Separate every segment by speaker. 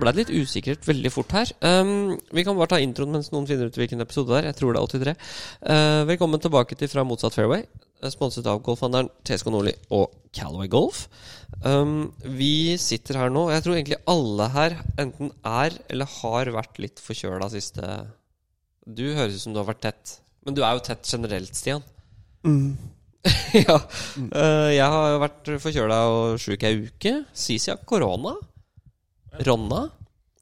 Speaker 1: ble litt usikkert veldig fort her. Um, vi kan bare ta introen mens noen finner ut hvilken episode det er. Jeg tror det er 83. Uh, velkommen tilbake til Fra motsatt fairway. uh, Sponset av golfhandelen TSK Nordli og Calaway Golf. Um, vi sitter her nå, og jeg tror egentlig alle her enten er eller har vært litt forkjøla siste Du høres ut som du har vært tett. Men du er jo tett generelt, Stian.
Speaker 2: Mm.
Speaker 1: ja. Uh, jeg har vært forkjøla og sjuk ei uke. Sisi har korona. Ronna.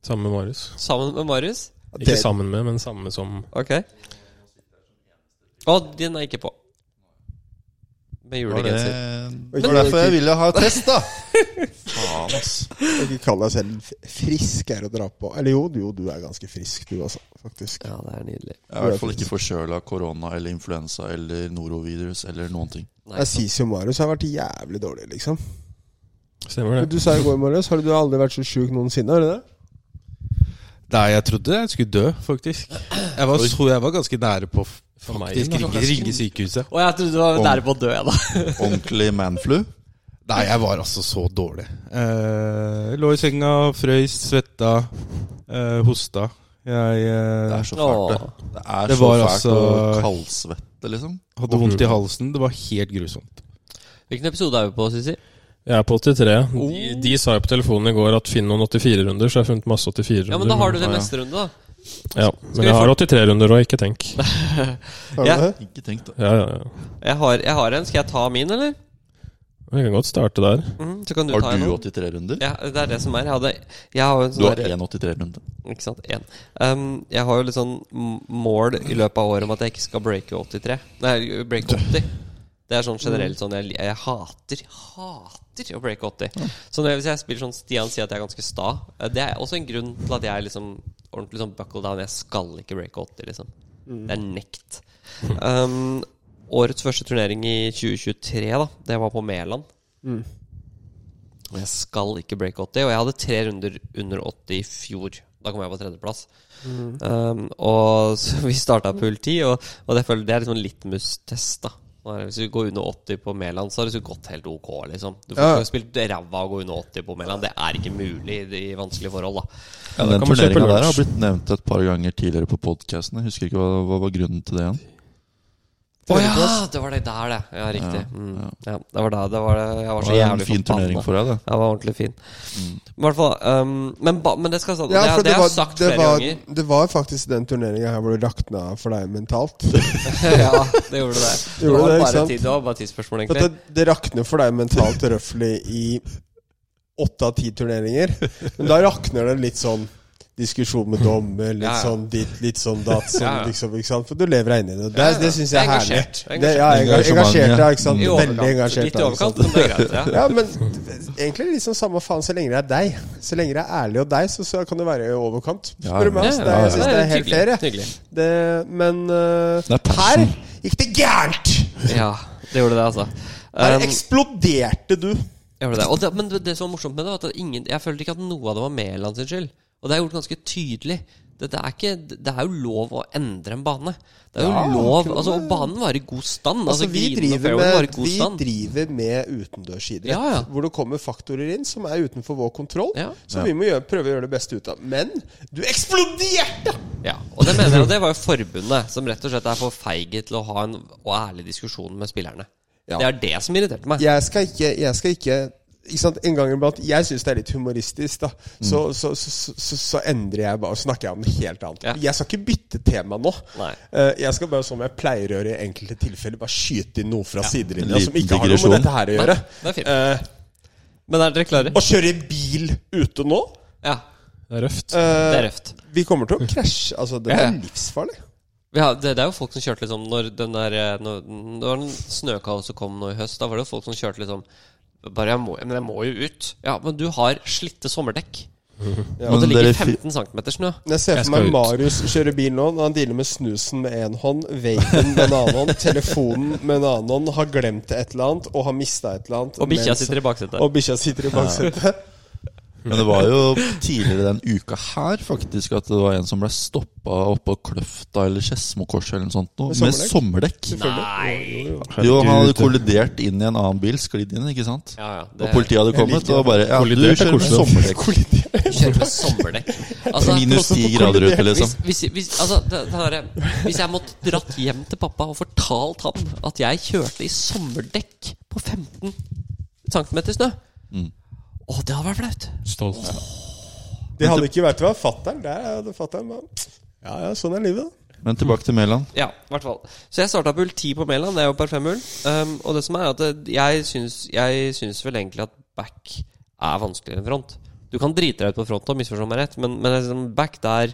Speaker 3: Sammen med Marius.
Speaker 1: Sammen med Marius?
Speaker 3: Ikke sammen med, men samme som
Speaker 1: Ok. Å, den er ikke på. Med julegenser.
Speaker 4: det var derfor jeg ville ha test, da. Faen, ass.
Speaker 2: Ikke kall deg selv frisk er å dra på. Eller jo, jo, du er ganske frisk, du også, faktisk.
Speaker 1: Ja, det er nydelig.
Speaker 4: Jeg er i hvert fall ikke forkjøla korona eller influensa eller norovirus eller noen ting.
Speaker 1: Nei,
Speaker 2: Jeg sies jo Marius har vært jævlig dårlig, liksom.
Speaker 3: Stemmer det.
Speaker 2: Du sa i går, morges har du aldri vært så sjuk noensinne? Har du det?
Speaker 3: Nei, jeg trodde jeg skulle dø, faktisk. Jeg var, så, jeg var ganske nære på f- for meg
Speaker 4: Faktisk,
Speaker 3: ringe, ringe sykehuset.
Speaker 1: Og jeg trodde du var nære på å dø, jeg, da.
Speaker 4: Ordentlig manflu.
Speaker 3: Nei, jeg var altså så dårlig. Eh, lå i senga, frøys, svetta, eh, hosta. Jeg
Speaker 4: Det
Speaker 3: eh,
Speaker 4: er så fælt, det. Det er
Speaker 3: Det
Speaker 4: så
Speaker 3: var
Speaker 4: fælt
Speaker 3: altså-
Speaker 4: å kaldsvette, liksom.
Speaker 3: hadde vondt i halsen. Det var helt grusomt.
Speaker 1: Hvilken episode er vi på, Sisi?
Speaker 3: Jeg er på 83.
Speaker 1: Oh.
Speaker 3: De, de sa jo på telefonen i går at finn noen 84-runder, så jeg har funnet masse 84-runder.
Speaker 1: Ja, men da har du det neste runde, da.
Speaker 3: Ja, men jeg har 83-runder òg, ikke tenk.
Speaker 2: Har du
Speaker 1: Ja.
Speaker 2: det?
Speaker 4: Ikke tenk, da.
Speaker 3: Ja, ja, ja.
Speaker 1: Jeg har, jeg har en. Skal jeg ta min, eller?
Speaker 3: Vi kan godt starte der.
Speaker 1: Mm, så kan du
Speaker 4: Har
Speaker 1: ta
Speaker 4: du 83 runder?
Speaker 1: Ja, det er det som er. Jeg, hadde, jeg har en
Speaker 4: Du
Speaker 1: sånn
Speaker 4: har én 83-runde.
Speaker 1: Ikke sant? Én. Um, jeg har jo litt sånn mål i løpet av året om at jeg ikke skal breake 83. Nei, breake 80. Det er sånn generelt sånn Jeg, jeg hater, hater å breake 80. Så når jeg, hvis jeg spiller sånn Stian sier at jeg er ganske sta, eh, det er også en grunn til at jeg er liksom ordentlig sånn buckle down. Jeg skal ikke breake 80, liksom. Det er nekt. Um, årets første turnering i 2023, da, det var på Mæland.
Speaker 2: Mm.
Speaker 1: Og jeg skal ikke breake 80. Og jeg hadde tre runder under 80 i fjor. Da kom jeg på tredjeplass. Um, og så vi starta på hull 10, og, og det, føler, det er liksom litmus-test. da Nå er Hvis du går under 80 på Mæland, så har det gått helt ok. liksom Du får
Speaker 2: Ja.
Speaker 1: ikke spilt ræva å gå under 80 på Mæland. Det er ikke mulig i vanskelige forhold. da
Speaker 4: Ja, den turneringa der har blitt nevnt et par ganger tidligere på podkasten. Husker ikke hva, hva var grunnen til det igjen.
Speaker 1: Å ja! Det var det der, det. Ja, riktig.
Speaker 4: Ja,
Speaker 1: Mm.
Speaker 4: ja.
Speaker 1: Ja, det var da det var det. Jeg var
Speaker 4: Det
Speaker 1: så
Speaker 4: var en fin turnering for deg, det.
Speaker 1: Ja, det var ordentlig fin.
Speaker 4: Mm.
Speaker 1: I hvert fall um, men, ba, men det skal sånn
Speaker 2: Ja,
Speaker 1: det, det,
Speaker 2: det
Speaker 1: har jeg sagt
Speaker 2: det,
Speaker 1: flere
Speaker 2: var,
Speaker 1: ganger.
Speaker 2: det var faktisk den turneringa her hvor du rakna for deg mentalt.
Speaker 1: ja, det gjorde det. Det
Speaker 2: Gjorde
Speaker 1: var
Speaker 2: det,
Speaker 1: bare, tid, det var bare tidsspørsmål, egentlig.
Speaker 2: det, det rakner for deg mentalt røftlig i åtte av ti turneringer. Men da rakner det litt sånn diskusjon med dommer, litt
Speaker 1: Ja, ja.
Speaker 2: sånn ditt, litt sånn datt. Sånn,
Speaker 1: Ja,
Speaker 2: liksom, ikke sant? For du lever deg inn i det. Det, det syns jeg er herlig.
Speaker 1: Engasjert.
Speaker 2: Det, ja, enga- engasjert,
Speaker 4: ja.
Speaker 2: Ikke sant? Veldig engasjert.
Speaker 1: Litt i overkant, men det er greit. Ja.
Speaker 2: Ja, men egentlig liksom samme faen så lenge det er deg. Så lenge det er ærlig og deg, så, så kan det være i overkant. Spør du meg. Altså. Det, jeg syns det er helt fair. jeg. Det, men uh,
Speaker 4: Det er
Speaker 2: her gikk det gærent!
Speaker 1: Ja, det gjorde det, altså.
Speaker 2: Her
Speaker 1: Um,
Speaker 2: eksploderte du.
Speaker 1: det. Og det, men det, det som var morsomt med det, var at ingen, jeg følte ikke at noe av det var Mæland sin skyld. Og det er gjort ganske tydelig. Det, det, er ikke, det er jo lov å endre en bane. Det er jo
Speaker 2: Ja,
Speaker 1: lov altså. Og banen var i god stand.
Speaker 2: Altså,
Speaker 1: Altså,
Speaker 2: vi, driver
Speaker 1: fairwayen var i
Speaker 2: med,
Speaker 1: god
Speaker 2: vi
Speaker 1: stand.
Speaker 2: driver med utendørsidrett,
Speaker 1: Ja, ja.
Speaker 2: hvor det kommer faktorer inn som er utenfor vår kontroll.
Speaker 1: Ja.
Speaker 2: Som vi må gjøre, prøve å gjøre det beste ut av. Men du eksploderte!
Speaker 1: Ja, og det mener jeg, og det var jo forbundet som rett og slett er for feige til å ha en og ærlig diskusjon med spillerne.
Speaker 2: Ja.
Speaker 1: Det er det som irriterte meg.
Speaker 2: Jeg skal ikke, jeg skal ikke En gang iblant Jeg syns det er litt humoristisk, da. Så, mm. så, så, så, så endrer jeg bare og snakker jeg om noe helt annet.
Speaker 1: Ja.
Speaker 2: Jeg skal ikke bytte tema nå.
Speaker 1: Nei.
Speaker 2: Eh, jeg skal bare, som jeg pleier å gjøre i enkelte tilfeller, bare skyte inn noe fra sidelinja
Speaker 4: En
Speaker 2: som ikke har noe med dette her å gjøre.
Speaker 1: det er fint.
Speaker 2: Eh,
Speaker 1: Men er dere klare?
Speaker 2: å kjøre bil ute nå
Speaker 1: Ja,
Speaker 3: Det er røft.
Speaker 2: Uh,
Speaker 1: det er røft.
Speaker 2: Vi kommer til å krasje. Altså, det
Speaker 1: Ja,
Speaker 2: er
Speaker 1: ja.
Speaker 2: livsfarlig.
Speaker 1: Ja, det, det er jo folk som kjørte liksom Når den der Når, når snøkaoset kom nå i høst, da var det jo folk som kjørte liksom Bare jeg må, men jeg må jo ut. Ja, men du har slitte sommerdekk.
Speaker 2: Ja.
Speaker 1: Og det ligger 15 cm snø.
Speaker 2: Jeg ser for meg. Marius kjøre bil nå når han dealer med snusen med én hånd, vapen med en annen hånd, telefonen med en annen hånd, har glemt et eller annet og har mista et eller annet.
Speaker 1: Og bikkja sitter i baksetet.
Speaker 2: Og bikkja sitter i baksetet.
Speaker 4: Men det var jo tidligere den uka her faktisk at det var en som ble stoppa oppå Kløfta eller Skedsmokorset eller noe sånt noe,
Speaker 2: Med
Speaker 4: med sommerdekk.
Speaker 1: Nei!
Speaker 4: Jo, han hadde kollidert inn i en annen bil, sklidd inn, ikke sant?
Speaker 1: Ja, ja.
Speaker 4: Og politiet hadde kommet og bare Ja, du
Speaker 3: er
Speaker 4: kjører med sommerdekk.
Speaker 2: Kjører
Speaker 1: Kjøre med sommerdekk. Altså,
Speaker 4: Minus ti grader ute, liksom.
Speaker 1: hvis, hvis, hvis, altså, det, det der, hvis jeg måtte dratt hjem til pappa og fortalt han at jeg kjørte i sommerdekk på 15 cm snø
Speaker 4: Mm.
Speaker 1: Å, det hadde vært flaut.
Speaker 5: Stolt.
Speaker 2: Det hadde ikke vært hva fatter'n. Der hadde fatter'n bare Ja ja, sånn er livet, da.
Speaker 4: Men tilbake til Mæland.
Speaker 1: Ja, i hvert fall. Så jeg starta på hull 10 på Mæland. Det er jo par femhull. Um, og det som er at jeg syns, jeg syns vel egentlig at back er vanskeligere enn front. Du kan drite deg ut på front og misforstå meg rett, men, men liksom back der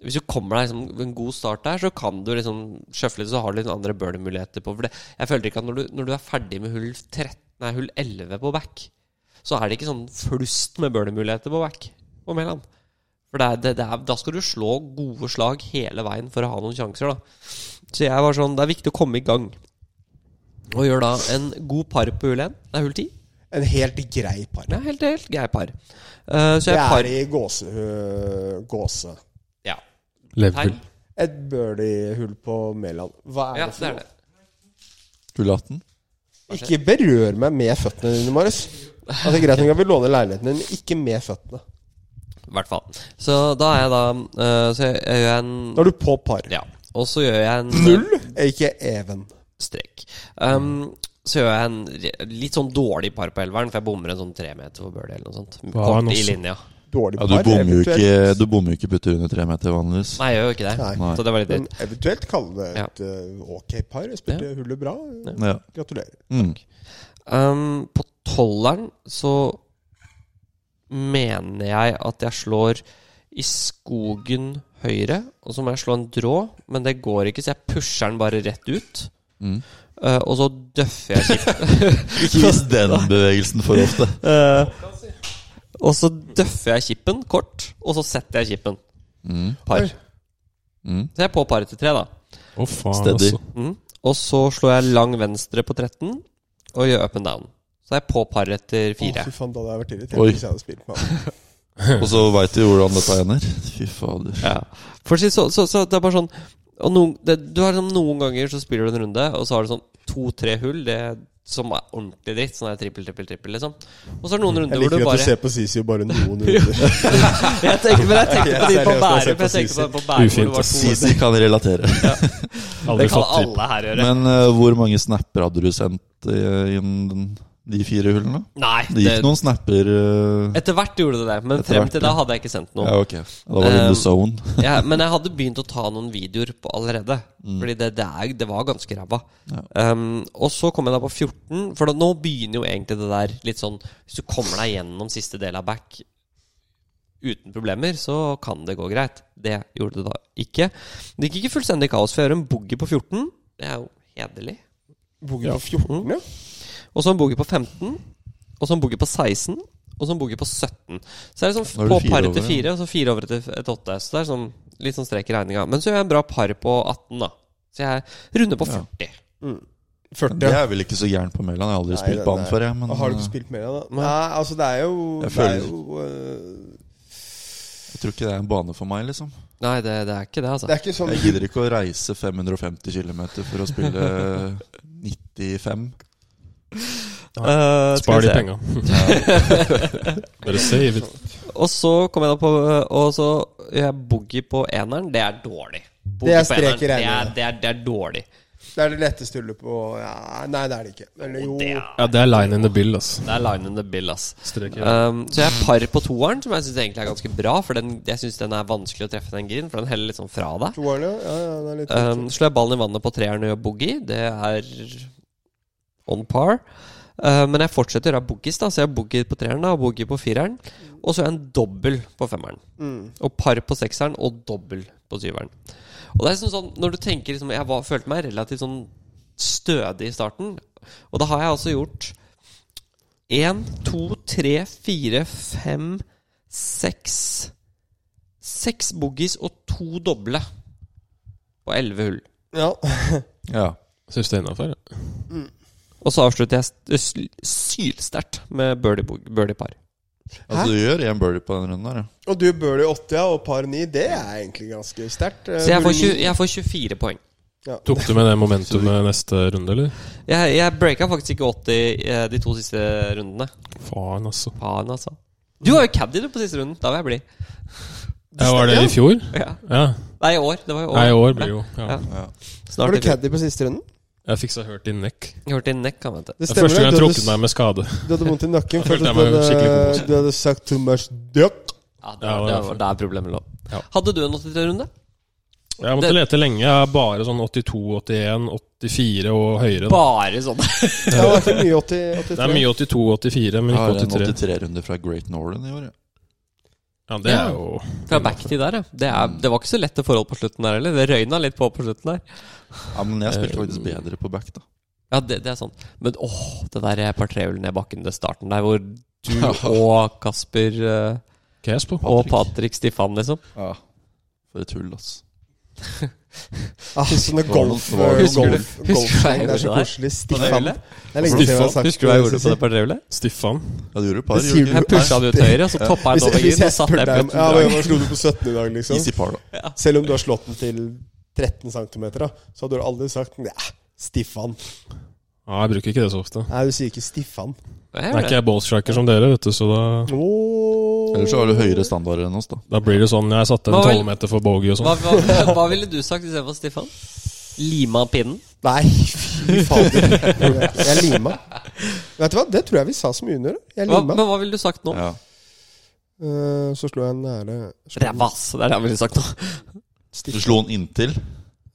Speaker 1: Hvis du kommer deg liksom en god start der, så kan du liksom sjøfle litt, så har du litt andre burner-muligheter på. For det, jeg føler ikke at når du, når du er ferdig med hull, 13, nei, hull 11 på back, så er det ikke sånn flust med burner-muligheter på back på Mæland. For det er, det, det er, da skal du slå gode slag hele veien for å ha noen sjanser, da. Så jeg var sånn Det er viktig å komme i gang. Og gjør da en god par på hull 1. Det er hull 10.
Speaker 2: En helt grei par.
Speaker 1: Er helt, helt grei par. Uh, så
Speaker 2: Det
Speaker 1: er par
Speaker 2: i gåse... Uh, gåse.
Speaker 1: Ja.
Speaker 5: Leverhull.
Speaker 2: Et birdie-hull på Mæland. Hva er
Speaker 1: ja,
Speaker 2: det
Speaker 1: det
Speaker 2: for
Speaker 1: er
Speaker 2: noe?
Speaker 1: det.
Speaker 4: Hull 18.
Speaker 2: Ikke berør meg med føttene dine, Marius. Altså, greit nok at vi låner leiligheten din, men ikke med føttene.
Speaker 1: I hvert fall. Så da er jeg da eh, Så jeg, jeg gjør en
Speaker 2: Da er du på par.
Speaker 1: Ja. Og så gjør jeg en
Speaker 2: Null, er ikke even.
Speaker 1: strek. Um, så gjør jeg en re- litt sånn dårlig par på elveren, for jeg bommer en sånn tre meter for birdie eller noe sånt. Kort i
Speaker 5: også.
Speaker 1: linja.
Speaker 2: Dårlig
Speaker 4: Ja,
Speaker 2: par.
Speaker 4: du bommer jo ikke, du bommer jo ikke putter under tre meter vanligvis.
Speaker 1: Nei, jeg gjør jo ikke det.
Speaker 2: Nei.
Speaker 1: Så det var litt
Speaker 2: Men
Speaker 1: dritt.
Speaker 2: eventuelt kalle det et øh, ok par. Jeg spilte hullet bra.
Speaker 4: Ja.
Speaker 2: Gratulerer.
Speaker 4: Mm.
Speaker 1: Um, på tolleren så mener jeg at jeg slår i skogen høyre, og så må jeg slå en drå, men det går ikke, så jeg pusher den bare rett ut.
Speaker 4: Mm.
Speaker 1: Uh, og så døffer jeg kippen.
Speaker 4: Ikke vis den bevegelsen for ofte.
Speaker 1: Uh, og så døffer jeg kippen kort, og så setter jeg kippen.
Speaker 4: Mm.
Speaker 1: Par.
Speaker 4: Mm.
Speaker 1: Så jeg er på paret til tre, da.
Speaker 5: Oh, faen,
Speaker 4: Steady.
Speaker 5: altså.
Speaker 1: Mm. Og så slår jeg lang venstre på 13, og gjør up and down. Så er jeg på par etter fire.
Speaker 2: Å, fy faen, da hadde jeg vært irritert
Speaker 4: Oi.
Speaker 2: hvis jeg hadde spilt med han.
Speaker 4: Og så veit du hvordan dette ender. Fy fader.
Speaker 1: Ja. For så, så, så det er bare sånn og noen, det, Du har liksom Noen ganger så spiller du en runde, og så har du sånn to-tre hull det, som er ordentlig dritt. Sånn er trippel, trippel, trippel, liksom. Og så er det noen runder hvor du bare Jeg liker at
Speaker 2: du ser på Sisi og bare noen runder.
Speaker 1: jeg tenker, Men jeg tenker på de på Bærum. Jeg tenker på, på Bærum hvor
Speaker 5: Ufint,
Speaker 1: det var to
Speaker 4: Sisi kan relatere.
Speaker 5: ja.
Speaker 1: Det kan alle her gjøre.
Speaker 4: Men uh, hvor mange snapper hadde du sendt uh, innen de fire hullene?
Speaker 1: Nei,
Speaker 4: Det gikk noen snapper uh...
Speaker 1: Etter hvert gjorde det det, men
Speaker 4: Etter
Speaker 1: frem
Speaker 4: hvert,
Speaker 1: til da hadde jeg ikke sendt noe.
Speaker 4: Ja, ok. Da var det in
Speaker 1: Um,
Speaker 4: the zone.
Speaker 1: ja, men jeg hadde begynt å ta noen videoer på allerede. Fordi det, det, er, det var ganske ræva.
Speaker 4: Ja.
Speaker 1: Um, og så kom jeg da på 14, for da, nå begynner jo egentlig det der litt sånn Hvis du kommer deg gjennom siste del av back uten problemer, så kan det gå greit. Det gjorde det da ikke. Det gikk ikke fullstendig kaos, for jeg gjør en boogie på 14. Det er jo hederlig.
Speaker 2: Boogie på 14, ja.
Speaker 1: Og så en boogie på 15. Og så en boogie på 16. Og så en boogie på 17. Så er det sånn
Speaker 4: er det
Speaker 1: på par etter fire, og så fire over etter et åtte. Så det er sånn litt sånn strek i regninga. Men så gjør jeg en bra par på 18, da. Så jeg runder på
Speaker 4: Ja.
Speaker 1: 40.
Speaker 2: 40,
Speaker 4: Det
Speaker 2: ja.
Speaker 4: er vel ikke så gæren på Mæland. Jeg har aldri
Speaker 2: Nei,
Speaker 4: spilt banen før, jeg. Men
Speaker 2: Har du ikke
Speaker 4: eh,
Speaker 2: spilt Mæland, da?
Speaker 1: Nei.
Speaker 2: Altså, det er jo
Speaker 4: Jeg
Speaker 2: Det er
Speaker 4: føler-
Speaker 2: jo uh...
Speaker 4: jeg tror ikke det er en bane for meg, liksom.
Speaker 1: Nei, det, det er ikke det, altså.
Speaker 2: Det er ikke sånn
Speaker 4: Jeg gidder ikke å reise 550 km for å spille 95.
Speaker 1: Eh, skal
Speaker 5: Spar de penga. Bare save it.
Speaker 1: Og så kom jeg da på Og så jeg boogie på eneren. Det er dårlig. Boogie
Speaker 2: Det er
Speaker 1: på
Speaker 2: strek i
Speaker 1: eneren, det det, det er dårlig.
Speaker 2: Det er det letteste hullet på ja, Nei, det er det ikke. Eller jo
Speaker 1: Det er,
Speaker 5: Ja, det er line in the bill, ass.
Speaker 1: det er line in the bill, ass.
Speaker 5: Strek i
Speaker 1: Um, så jeg er par på toeren, som jeg syns egentlig er ganske bra. For den, jeg syns den er vanskelig å treffe den green, for den heller litt sånn fra deg.
Speaker 2: Toeren, ja. ja, ja det er litt
Speaker 1: Um, slår jeg ballen i vannet på treeren og gjør boogie, det er on par. Uh, men jeg fortsetter å gjøre boogies, da så jeg har boogie på treeren da, og boogie på fireren. Og så en dobbel på femmeren.
Speaker 2: mm.
Speaker 1: Og par på sekseren og dobbel på syveren. Og det er liksom sånn, Når du tenker liksom, Jeg var, følte meg relativt sånn stødig i starten. Og da har jeg altså gjort én, to, tre, fire, fem, seks Seks boogies og to doble på elleve hull.
Speaker 2: Ja.
Speaker 4: Ja.
Speaker 5: Syns det er innafor. Ja.
Speaker 1: Og så avslutter jeg st- sylsterkt med birdie-par. birdie-par.
Speaker 4: Altså, du gjør én birdie på den runden der, ja.
Speaker 2: Og du birdie 80 ja, og par 9. Det er egentlig ganske sterkt. Eh,
Speaker 1: Så jeg får, 20, jeg får 24 poeng.
Speaker 5: Tok du med det momentumet neste runde, eller?
Speaker 1: Jeg, jeg breaka faktisk ikke 80 eh, de to siste rundene.
Speaker 5: Faen, altså.
Speaker 1: Faen, altså. Du var jo caddy på siste runden. Da vil jeg bli.
Speaker 5: Ja, var det i fjor?
Speaker 1: Ja.
Speaker 5: Ja.
Speaker 1: Nei, i år. Det var i år.
Speaker 5: Nei, i år blir jo ja.
Speaker 1: Ja.
Speaker 4: Ja.
Speaker 1: Snart
Speaker 2: Var du caddy på siste runden?
Speaker 5: Jeg fiksa hørt i nekk.
Speaker 1: Hørt hørte neck, nekk, man.
Speaker 2: Det
Speaker 5: stemmer, er første gang jeg
Speaker 2: trukket
Speaker 5: meg med skade.
Speaker 2: du hadde vondt i nakken for at du hadde, du hadde sagt too much duck.
Speaker 1: Ja, det, var,
Speaker 5: det
Speaker 1: det
Speaker 5: var
Speaker 1: var der problemet lå.
Speaker 5: Ja.
Speaker 1: Hadde du en 83-runde?
Speaker 5: Jeg måtte
Speaker 1: Det-
Speaker 5: lete lenge. Jeg er bare sånn 82, 81, 84 og høyere. Da.
Speaker 1: Bare sånn.
Speaker 2: Ja, det var ikke mye 80, 83.
Speaker 5: Det er mye 82, 84, men
Speaker 4: Jeg har en
Speaker 5: 83.
Speaker 4: 83-runde fra Great Northern i år. Ja.
Speaker 5: Ja, det er jo
Speaker 1: Fra backtid der, ja. Det, er, det var ikke så lette forhold på slutten der heller. Det røyna litt på på slutten der.
Speaker 4: ja, Men jeg spilte faktisk bedre på back, da.
Speaker 1: Ja, det, det er sånn. Men åh, det der par trehull ned bakken til starten der, hvor du og Kasper Kasper.
Speaker 5: Kes
Speaker 1: og Patrick Stiffan, liksom.
Speaker 4: Ja. For et tull, ass.
Speaker 2: Ah, sånne golf, golf,
Speaker 1: Husker du-
Speaker 2: golf,
Speaker 1: hva jeg
Speaker 2: Det er så
Speaker 1: gjorde der?
Speaker 2: koselig.
Speaker 1: På det
Speaker 2: Stiffan.
Speaker 1: hullet?
Speaker 2: Det er lenge siden jeg har sagt
Speaker 1: Husker du hva jeg gjorde på det par trehullet?
Speaker 5: Stiffan.
Speaker 4: Ja, du gjorde et par.
Speaker 2: Det sier
Speaker 4: gjorde
Speaker 2: du-
Speaker 1: Jeg pusha det ut til høyre, og så toppa jeg
Speaker 2: Hvis,
Speaker 1: den over
Speaker 2: hvis
Speaker 1: green,
Speaker 2: jeg
Speaker 1: og satte
Speaker 2: spør
Speaker 1: jeg
Speaker 2: deg om
Speaker 1: putten
Speaker 2: ja,
Speaker 1: bra.
Speaker 2: Hva slo du på 17 i dag, liksom?
Speaker 4: Easy par, da.
Speaker 2: Selv om du har slått den til 13 cm, da, så hadde du aldri sagt ja, Stiffan.
Speaker 5: Ja, jeg bruker ikke det så ofte.
Speaker 2: Nei, du sier ikke Stiffan.
Speaker 1: Jeg
Speaker 5: er,
Speaker 1: det.
Speaker 5: er ikke jeg ballstriker som dere, vet du, så da,
Speaker 2: Oh.
Speaker 4: Ellers så har du høyere standarder enn oss, da.
Speaker 5: da blir det sånn Jeg satte en
Speaker 1: Hva
Speaker 5: tolvmeter for bogey og
Speaker 1: Hva,
Speaker 5: sånn.
Speaker 1: hva, hva ville du sagt istedenfor Stiffan? Lima pinnen?
Speaker 2: Nei, fy fader. Jeg lima. Vet du hva, det tror jeg vi sa som junior. Jeg
Speaker 1: Hva, men hva ville du sagt nå?
Speaker 4: Ja.
Speaker 2: Uh, så slo jeg en nære
Speaker 1: Ræva, ass! Det er det jeg ville sagt nå.
Speaker 4: Du slo den inntil.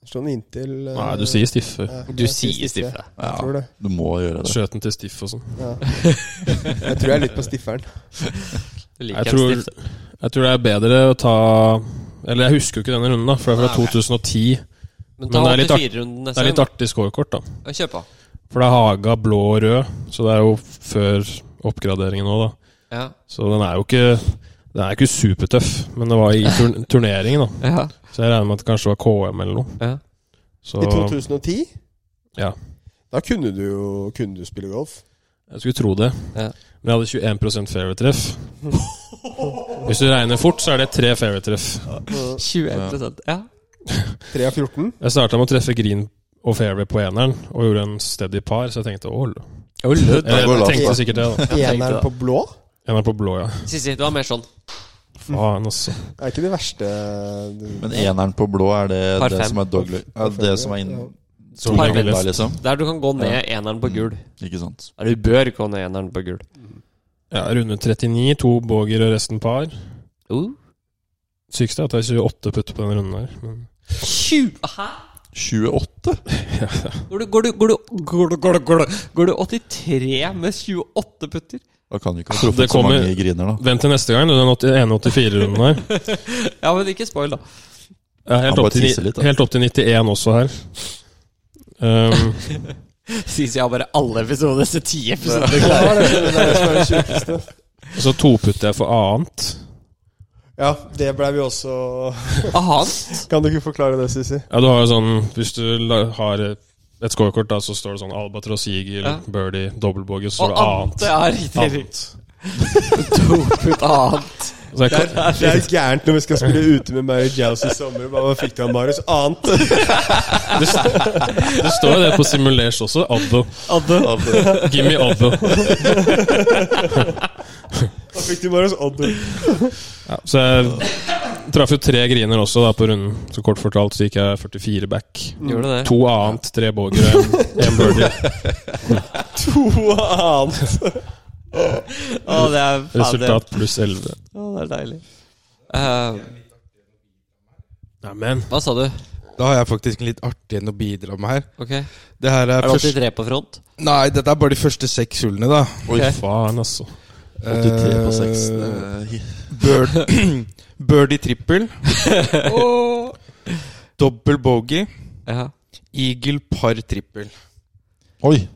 Speaker 2: Den inntil uh,
Speaker 5: Nei, du sier stiffe.
Speaker 2: ja,
Speaker 1: Du sier stiffe.
Speaker 2: Jeg tror det.
Speaker 4: Du må gjøre det.
Speaker 5: Skjøt den til stiff og sånn.
Speaker 2: Ja. Jeg tror jeg er litt på stifferen.
Speaker 1: Jeg, liker
Speaker 5: Jeg tror, jeg tror det er bedre å ta Eller jeg husker jo ikke denne runden, da, for det er fra 2010.
Speaker 1: Men
Speaker 5: men det er litt
Speaker 1: 84-runden
Speaker 5: Det er litt artig scorekort, da.
Speaker 1: Kjør på.
Speaker 5: For det er Haga blå og rød, så det er jo før oppgraderingen nå, da.
Speaker 1: Ja.
Speaker 5: Så den er jo ikke Den er ikke supertøff, men det var i turn turneringen, da.
Speaker 1: ja.
Speaker 5: Så jeg regner med at det kanskje var KM eller noe.
Speaker 1: ja.
Speaker 5: Så
Speaker 2: I 2010?
Speaker 5: Ja.
Speaker 2: Da kunne du jo kunne du spille golf.
Speaker 5: jeg skulle tro det.
Speaker 1: Ja.
Speaker 5: Men jeg hadde 21 fairway-treff. Hvis du regner fort, så er det tre fairway-treff.
Speaker 1: 21% Ja.
Speaker 2: 3 av 14.
Speaker 5: Jeg starta med å treffe green og fairway på eneren, og gjorde en steady par, så jeg tenkte
Speaker 1: ål.
Speaker 5: Jeg, jeg tenkte sikkert det, da.
Speaker 2: Eneren på blå.
Speaker 5: Eneren på blå, ja.
Speaker 1: Sissi, du har mer sånn.
Speaker 5: Faen, altså.
Speaker 2: Det er ikke det verste
Speaker 4: Men eneren på blå, er det
Speaker 1: Par
Speaker 4: det
Speaker 1: fem.
Speaker 4: som er dogleg? Er det som er inn...
Speaker 5: Som
Speaker 1: Par
Speaker 5: jeg
Speaker 1: fem.
Speaker 4: Der, liksom?
Speaker 1: Der du kan gå ned eneren på gul.
Speaker 4: Ikke sant?
Speaker 1: Eller du bør gå ned eneren på gul.
Speaker 5: Ja, runde 39, to boger og resten par.
Speaker 1: Uh.
Speaker 5: Sykeste er at det er 28 putter på den runden her. Men
Speaker 1: 20 Hæ?
Speaker 4: 28?
Speaker 1: Går, du, går, du, går, du, går, du, går, du, går du 83 med 28 putter?
Speaker 4: Da kan du ikke ha truffet så mange griner, da.
Speaker 5: vent til neste gang, du, den 1,84-runden her.
Speaker 1: Ja, men ikke spoil, da.
Speaker 5: Ja, helt, opp til,
Speaker 4: litt, da.
Speaker 5: helt opp til 91 også her. Um,
Speaker 1: Sisi har bare alle episoder til ti episoder.
Speaker 2: Er er er sjukeste.
Speaker 5: og så toputter jeg for annet.
Speaker 2: Ja, det blei vi også
Speaker 1: Annet?
Speaker 2: Kan du ikke forklare det, Sisi?
Speaker 5: Ja, du har jo sånn Hvis du har et scorekort, da, så står det sånn Albatross, Eagle,
Speaker 1: Ja.
Speaker 5: Birdie, dobbeltbogey, så står det
Speaker 1: annet.
Speaker 5: annet.
Speaker 1: Ja, riktig.
Speaker 5: Annet.
Speaker 1: To putt annet.
Speaker 5: Så jeg,
Speaker 2: Det er, det er gærent når vi skal spille ute med Mary Jouse i sommer. Hva fikk du av Marius? Annet.
Speaker 5: det, st- det står jo det på Simulers også. Addo. Give me Addo.
Speaker 2: Hva fikk du, Marius? Odder.
Speaker 5: Ja, så jeg traff jo tre griner også da på runden. Så kort fortalt så gikk jeg 44 back.
Speaker 1: Gjorde det?
Speaker 5: To annet, tre boger og en- en birdie.
Speaker 2: To annet.
Speaker 1: Å, det er fader.
Speaker 5: Resultat pluss 11.
Speaker 1: Det, å, det er deilig. Eh,
Speaker 5: Neimen
Speaker 1: hva sa du?
Speaker 3: Da har jeg faktisk en litt artig en å bidra med her.
Speaker 1: Ok
Speaker 3: Det her er Er
Speaker 1: det
Speaker 3: først...
Speaker 1: 83 på front?
Speaker 3: Nei, dette er bare de første seks hullene, da.
Speaker 4: Oi,
Speaker 1: Ok.
Speaker 5: Faen, altså.
Speaker 4: 83 på 6.
Speaker 3: Eh, Bird, birdie trippel. Dobbel bogey.
Speaker 1: Ja.
Speaker 3: Eagle par trippel.
Speaker 4: Oi!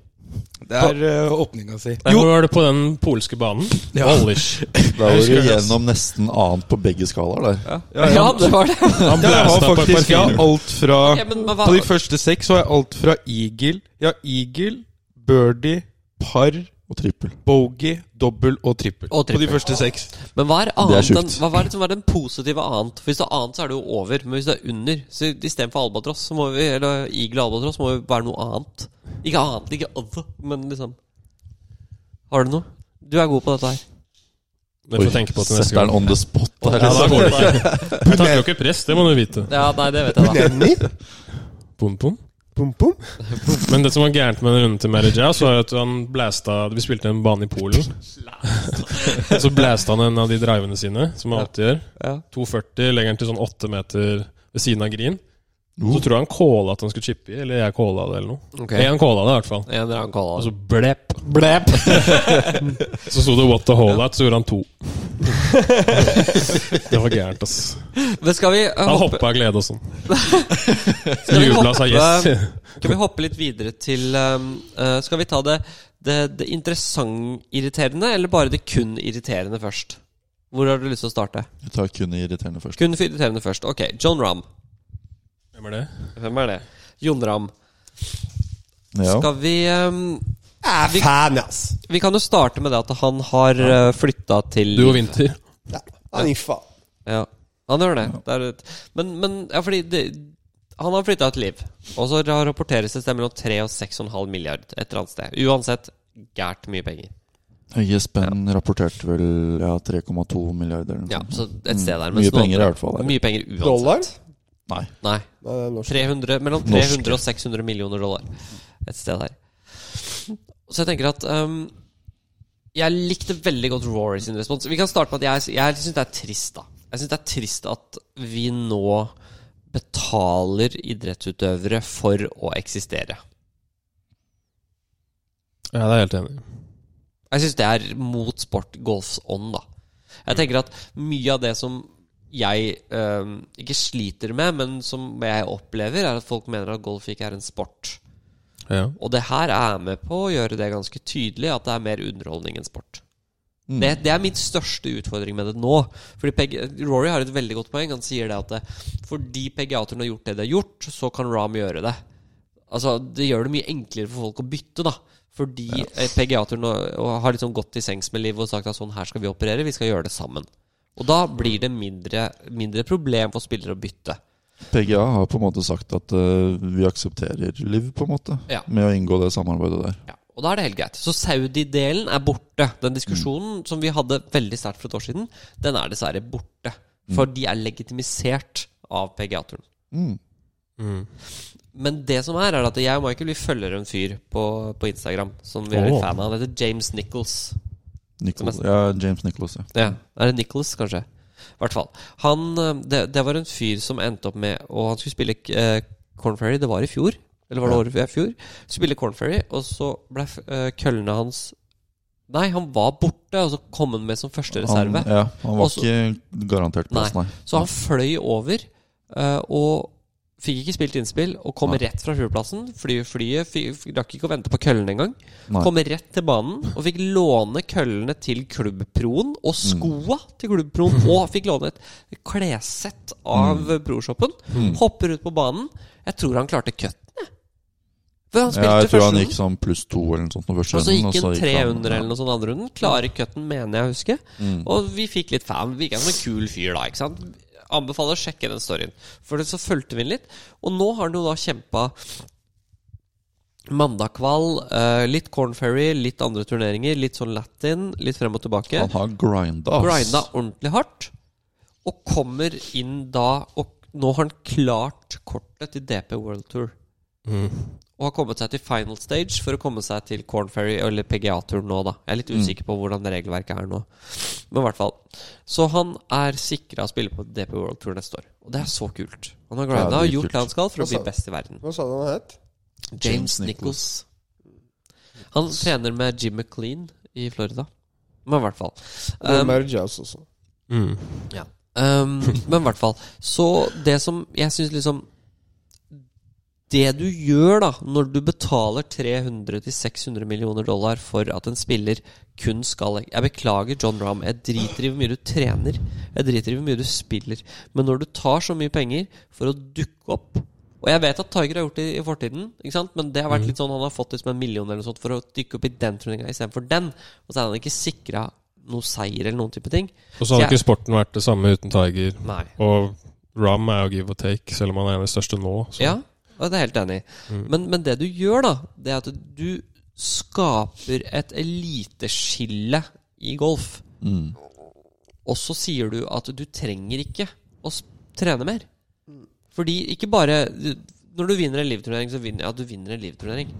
Speaker 3: Det er uh, åpninga si.
Speaker 5: Hvor var det på den polske banen?
Speaker 3: Ja.
Speaker 5: Wallish.
Speaker 4: Da var du gjennom nesten annet på begge skalaer der.
Speaker 1: Ja,
Speaker 3: Ja, ja.
Speaker 1: det var det.
Speaker 5: Han
Speaker 3: Jeg har
Speaker 5: blæsta på
Speaker 3: faktisk
Speaker 5: ja,
Speaker 3: alt fra
Speaker 1: okay, men,
Speaker 3: På de første seks så har jeg alt fra eagle. Ja, eagle, birdie, par,
Speaker 4: Og trippel.
Speaker 3: bogey, dobbel og trippel.
Speaker 1: Og
Speaker 3: På de første seks.
Speaker 1: men hva er
Speaker 4: Det er
Speaker 1: annet enn Hva var som var den positive annet? For Hvis det er annet, så er det jo over. Men hvis det er under Så istedenfor albatross, så må vi Eller eagle og albatross, må vi være noe annet. Ikke annet, ikke other, men liksom Har du noe? Du er god på dette her.
Speaker 5: Det får tenke på til neste
Speaker 4: Setter
Speaker 5: gang.
Speaker 4: den on the spot der.
Speaker 5: Ja, da
Speaker 4: liksom.
Speaker 5: går det ikke. Jeg takler jo ikke press, det må du vite.
Speaker 1: Ja, nei, det vet jeg, da.
Speaker 2: Nenny? Pum, pum.
Speaker 5: Men det som var gærent med den runden til Mary Jazz, var at han blæsta Vi spilte en bane i Polen. Så blæsta han en av de drivene sine, som han alltid gjør. 240, legger den til sånn 8 meter ved siden av green.
Speaker 4: Uh.
Speaker 5: Så tror jeg han calla at han skulle chippe i, eller jeg calla det, eller noe.
Speaker 1: Okay.
Speaker 5: En calla det, i hvert fall.
Speaker 1: En eller annen call.
Speaker 5: Og så blepp, blepp. så sto det 'what the hole at', så gjorde han to. det var gærent, ass.
Speaker 1: Men skal vi hoppe?
Speaker 5: Han hoppa av glede og sånn. Jubla og sa yes.
Speaker 1: skal vi hoppe litt videre til uh, Skal vi ta det, det, det interessant-irriterende, eller bare det kun irriterende først? Hvor har du lyst til å starte?
Speaker 4: Vi tar kun irriterende først.
Speaker 1: Kun irriterende først. Ok, John Ramm.
Speaker 5: Hvem er det?
Speaker 1: Hvem er det? Jon Ramm.
Speaker 4: Ja.
Speaker 1: Skal vi um,
Speaker 2: Er fan, ass.
Speaker 1: Vi kan jo starte med det at han har ja. flytta til
Speaker 5: Du og Vinter.
Speaker 2: Ja. Han gir faen.
Speaker 1: Ja, han gjør det. det et- men, men ja, fordi det, han har flytta et liv. Og så rapporteres det stemmer om mellom 3 og 6,5 milliard et eller annet sted. Uansett gært mye penger.
Speaker 4: ISBN rapporterte vel ja, 3,2 milliarder. eller noe
Speaker 1: Ja, så et sted der.
Speaker 4: Mm. Mye penger i hvert fall.
Speaker 1: Mye penger uansett.
Speaker 2: Dollar?
Speaker 4: Nei.
Speaker 1: Nei.
Speaker 2: Nei, det er norsk.
Speaker 1: 300, mellom
Speaker 4: Norske.
Speaker 1: 300 og 600 millioner dollar et sted her. Så jeg tenker at um, Jeg likte veldig godt Rory sin respons. Vi kan starte med at jeg, jeg syns det er trist, da. Jeg syns det er trist at vi nå betaler idrettsutøvere for å eksistere.
Speaker 5: Ja, det er jeg helt enig i.
Speaker 1: Jeg syns det er mot sport golfs ånd, da. Jeg tenker at mye av det som jeg um, ikke sliter med, men som jeg opplever, er at folk mener at golf ikke er en sport.
Speaker 5: Ja.
Speaker 1: Og det her er med på å gjøre det ganske tydelig at det er mer underholdning enn sport.
Speaker 4: Mm.
Speaker 1: Det, det er min største utfordring med det nå. Fordi PG, Rory har et veldig godt poeng. Han sier det at det, fordi PGA-turen har gjort det de har gjort, så kan Ram gjøre det. Altså, Det gjør det mye enklere for folk å bytte, da. Fordi ja. PGA-turen og- og har liksom gått til sengs med livet og sagt at sånn her skal vi operere, vi skal gjøre det sammen. Og da blir det mindre, mindre problem for spillere å bytte.
Speaker 4: PGA har på en måte sagt at uh, vi aksepterer Liv, på en måte,
Speaker 1: Ja.
Speaker 4: med å inngå det samarbeidet der.
Speaker 1: Ja, og da er det helt greit. Så Saudi-delen er borte. Den diskusjonen som vi hadde veldig sterkt for et år siden, den er dessverre borte. For de er legitimisert av PGA-turen.
Speaker 4: Mm.
Speaker 5: Mm.
Speaker 1: Men det som er, er at jeg og Michael vi følger en fyr på, på Instagram som vi er litt
Speaker 5: Åh.
Speaker 1: fan av. Han heter James Nichols.
Speaker 4: Nichols, ja, James Nicholas, ja.
Speaker 1: Ja, Er det Nicholas, kanskje? I hvert fall. Han, eh, det, det var en fyr som endte opp med Og han skulle spille eh, Corn Ferry. Det var i fjor. Eller var det året før? Fjor. Spille Corn Ferry, og så ble uh, køllene hans Nei, han var borte, og så kom han med som første reserve.
Speaker 4: Han, ja, han var
Speaker 1: Også-
Speaker 4: ikke garantert plass, nei.
Speaker 1: Så han fløy over eh, og fikk ikke spilt innspill, og kom
Speaker 4: Nei.
Speaker 1: rett fra flyplassen. Fly, flyet rakk ikke å vente på køllene engang. Kom rett til banen og fikk låne køllene til klubbproen og skoa til klubbproen. Og fikk låne et klessett av proshoppen. Hopper ut på banen. Jeg tror han klarte cutten,
Speaker 4: Ja, jeg tror han gikk sånn pluss to eller noe sånt.
Speaker 1: og så gikk han tre
Speaker 4: han-
Speaker 1: under eller noe sånt andre runden. Klare cutten, mener jeg å huske.
Speaker 4: Mm.
Speaker 1: Og vi fikk litt fan. Virka som en kul fyr da. ikke sant? Anbefaler å sjekke den storyen. For så fulgte vi den litt. Og nå har han jo da kjempa mandagskvall, uh, litt Cornferry, litt andre turneringer, litt sånn latin, litt frem og tilbake.
Speaker 4: Han har grinda, ass.
Speaker 1: Grinda ordentlig hardt. Og kommer inn da Og nå har han klart kortet til DP World Tour.
Speaker 5: Mm.
Speaker 1: Og har kommet seg til final stage for å komme seg til Corn Ferry eller PGA-turen nå, da. Jeg er litt usikker på hvordan regelverket er nå. Men i hvert fall. Så han er sikra å spille på DP World Tour neste år. Og det er så kult. Han har grinda og gjort det han skal for å bli
Speaker 2: sa-
Speaker 1: best i verden.
Speaker 2: Hva sa du han het?
Speaker 1: James
Speaker 4: James
Speaker 1: Nichols. Han trener med Jim McLean i Florida. Men i hvert fall.
Speaker 2: Det er
Speaker 1: Um,
Speaker 2: Mary Jazz også.
Speaker 5: Mm.
Speaker 1: Um, men i hvert fall. Så det som jeg syns liksom Det du gjør da når du betaler 300-600 millioner dollar for at en spiller kun skal Jeg beklager, John Rahm. Jeg driter i hvor mye du trener. Jeg driter i hvor mye du spiller. Men når du tar så mye penger for å dukke opp Og jeg vet at Tiger har gjort det i fortiden, men det har vært litt sånn han har fått liksom en million eller noe sånt for å dykke opp i den turneringa istedenfor den. Og så er han ikke sikra noe seier eller noen type ting.
Speaker 5: Og så hadde ikke sporten vært det samme uten Tiger.
Speaker 1: Nei.
Speaker 5: Og Rahm er jo give and take, selv om han er en av de største nå. Så.
Speaker 1: Ja, og det er jeg helt enig i. Men, men det du gjør, da, det er at du skaper et eliteskille i golf.
Speaker 4: Mm.
Speaker 1: og så sier du at du trenger ikke å trene mer. Fordi ikke bare Når du vinner en livturnering, så vinner ja, du vinner en livturnering.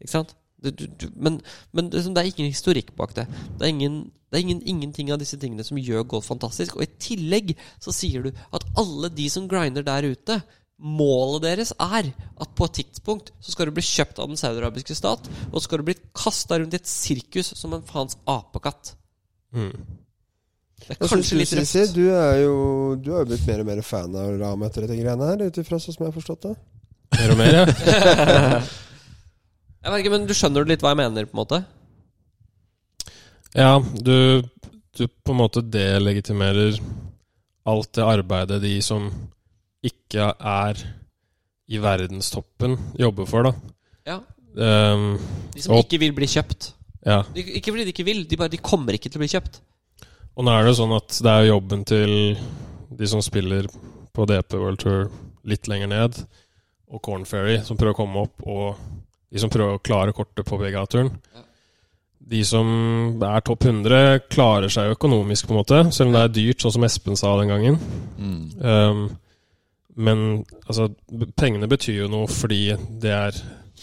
Speaker 1: Ikke sant? Du, du, du, men men det, det er ingen historikk bak det. Det er, ingen, det er ingen, ingenting av disse tingene som gjør golf fantastisk. Og i tillegg så sier du at alle de som grinder der ute Målet deres er at på et tidspunkt så skal du bli kjøpt av den saudiarabiske stat, og så skal du bli kasta rundt i et sirkus som en faens apekatt.
Speaker 5: Mm.
Speaker 1: Det er kanskje litt røft.
Speaker 2: Du er jo Du har jo blitt mer og mer fan av Ram etter dette greiene her, ut ifra sånn som jeg har forstått det.
Speaker 5: Mer og mer, ja.
Speaker 1: Jeg vet ikke, men Du skjønner litt hva jeg mener? på en måte
Speaker 5: Ja, du, du på en måte delegitimerer alt det arbeidet de som ikke er i verdenstoppen, jobber for, da.
Speaker 1: Ja,
Speaker 5: Um,
Speaker 1: De som
Speaker 5: Og-
Speaker 1: ikke vil bli kjøpt.
Speaker 5: ja.
Speaker 1: De, ikke fordi de ikke vil, de, bare, de kommer ikke til å bli kjøpt.
Speaker 5: Og nå er det sånn at det er jobben til de som spiller på DP World Tour litt lenger ned, og Corn Ferry, som prøver å komme opp, og de som prøver å klare kortet på PGA-turen.
Speaker 1: Ja.
Speaker 5: De som er topp 100, klarer seg jo økonomisk, på en måte, selv om det er dyrt, sånn som Espen sa den gangen.
Speaker 4: Mm.
Speaker 5: Um, men altså, pengene betyr jo noe fordi det er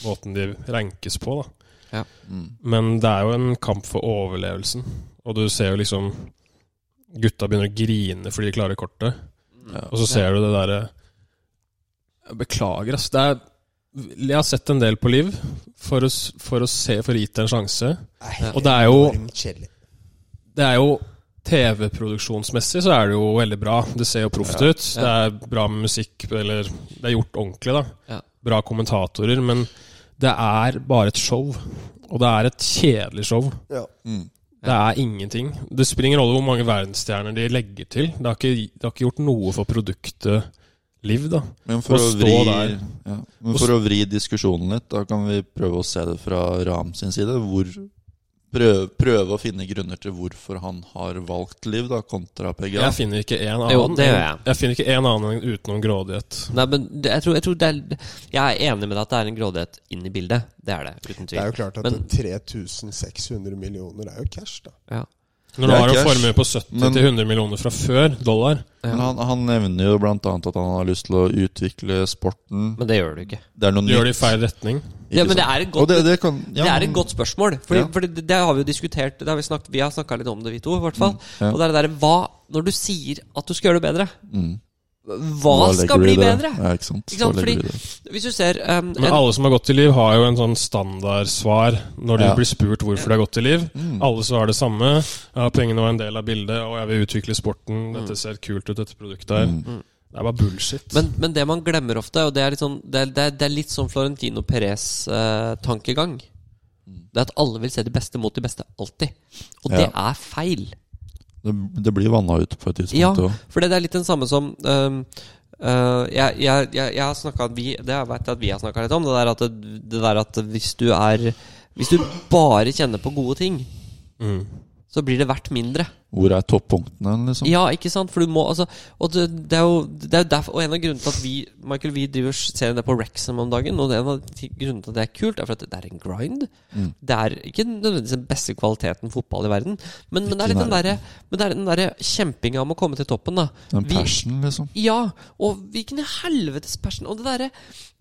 Speaker 5: måten de rankes på, da.
Speaker 4: Mm.
Speaker 5: Men det er jo en kamp for overlevelsen. Og du ser jo liksom Gutta begynner å grine fordi de klarer kortet.
Speaker 4: Ja.
Speaker 5: Og så ser du det derre Beklager, ass. Det er Jeg har sett en del på Liv for å, for å se For å gi det en sjanse. Og det er jo. Det er jo TV-produksjonsmessig så er det jo veldig bra. Det ser jo proft ut. Det er bra med musikk, eller Det er gjort ordentlig, da.
Speaker 1: Ja.
Speaker 5: Bra kommentatorer. Men det er bare et show. Og det er et kjedelig show.
Speaker 2: Ja.
Speaker 4: Mm.
Speaker 5: Det er ingenting. Det spiller ingen rolle hvor mange verdensstjerner de legger til. Det har ikke, det har ikke gjort noe for produktet Liv, da.
Speaker 4: Men for
Speaker 5: Å
Speaker 4: å, vri,
Speaker 5: der.
Speaker 4: ja. Men for å vri diskusjonen litt, da kan vi prøve å se det fra Ram sin side. Hvor, prøve, prøve å finne grunner til hvorfor han har valgt Liv, da, kontra PGA.
Speaker 5: Jeg finner ikke en annen
Speaker 1: Jo, det jeg.
Speaker 5: Jeg finner ikke en annen utenom grådighet.
Speaker 1: Nei, men jeg, tror, jeg, tror det er, jeg er enig med deg at det er en grådighet inn i bildet. Det er det, uten
Speaker 2: Det er jo klart at
Speaker 1: Men-
Speaker 2: 3600 millioner er jo cash, da.
Speaker 1: Ja.
Speaker 5: Når du har en formue på 70-100 millioner fra før, dollar
Speaker 4: ja. han, han nevner jo annet at han har lyst til å utvikle sporten.
Speaker 1: Men det gjør du ikke.
Speaker 4: Det er noe
Speaker 5: Du gjør det i feil retning.
Speaker 1: Ja, men det er et godt,
Speaker 4: det, det, kan, ja,
Speaker 1: det er et godt spørsmål. Fordi,
Speaker 4: Ja.
Speaker 1: fordi det, har vi jo diskutert Det har vi, snakket, vi har snakka litt om det, vi to. I hvert fall.
Speaker 4: ja.
Speaker 1: Og det er det hva Når du sier at du skal gjøre det bedre,
Speaker 4: Mm.
Speaker 1: hva
Speaker 4: hva
Speaker 1: skal bli bedre?
Speaker 4: Ja, ikke sant.
Speaker 1: Ikke sant? Fordi-? Hvis du ser um,
Speaker 5: Men alle som har gått i liv, har jo en sånn standardsvar når de
Speaker 4: Ja.
Speaker 5: blir spurt hvorfor de har gått i liv.
Speaker 4: Mm.
Speaker 5: Alle svarer det samme. Ja, pengene var en del av bildet, og jeg vil utvikle sporten. Dette ser kult ut, dette produktet her.
Speaker 4: Mm.
Speaker 5: Det er bare bullshit.
Speaker 1: men, men det man glemmer ofte, og det er litt sånn Det er, det er, det er litt sånn Florentino Perez-tankegang. det er at alle vil se de beste mot de beste, alltid. Og det er feil.
Speaker 4: Det, det blir vanna ut på et tidspunkt.
Speaker 1: Ja,
Speaker 4: også.
Speaker 1: for det er litt den samme som um, uh, jeg, jeg, jeg, jeg har snakka Det jeg vet at vi har snakka litt om. Det der, at det, det der at hvis du er Hvis du bare kjenner på gode ting,
Speaker 5: Mm.
Speaker 1: Så blir det verdt mindre.
Speaker 4: Hvor er toppunktene, liksom?
Speaker 1: Ja, ikke sant? For du må altså Og det, det er jo det er derfor Og en av grunnene til at vi Michael, vi driver ser det på Wrexham om dagen, og en av grunnene til at det er kult, er for at det er en grind.
Speaker 4: Mm.
Speaker 1: Det er ikke nødvendigvis den beste kvaliteten fotball i verden, men, men det er litt den derre Men det er den derre kjempinga om å komme til toppen, da.
Speaker 4: Den
Speaker 1: Vi-
Speaker 4: passion, liksom.
Speaker 1: Ja, og hvilken helvetes passion Og det derre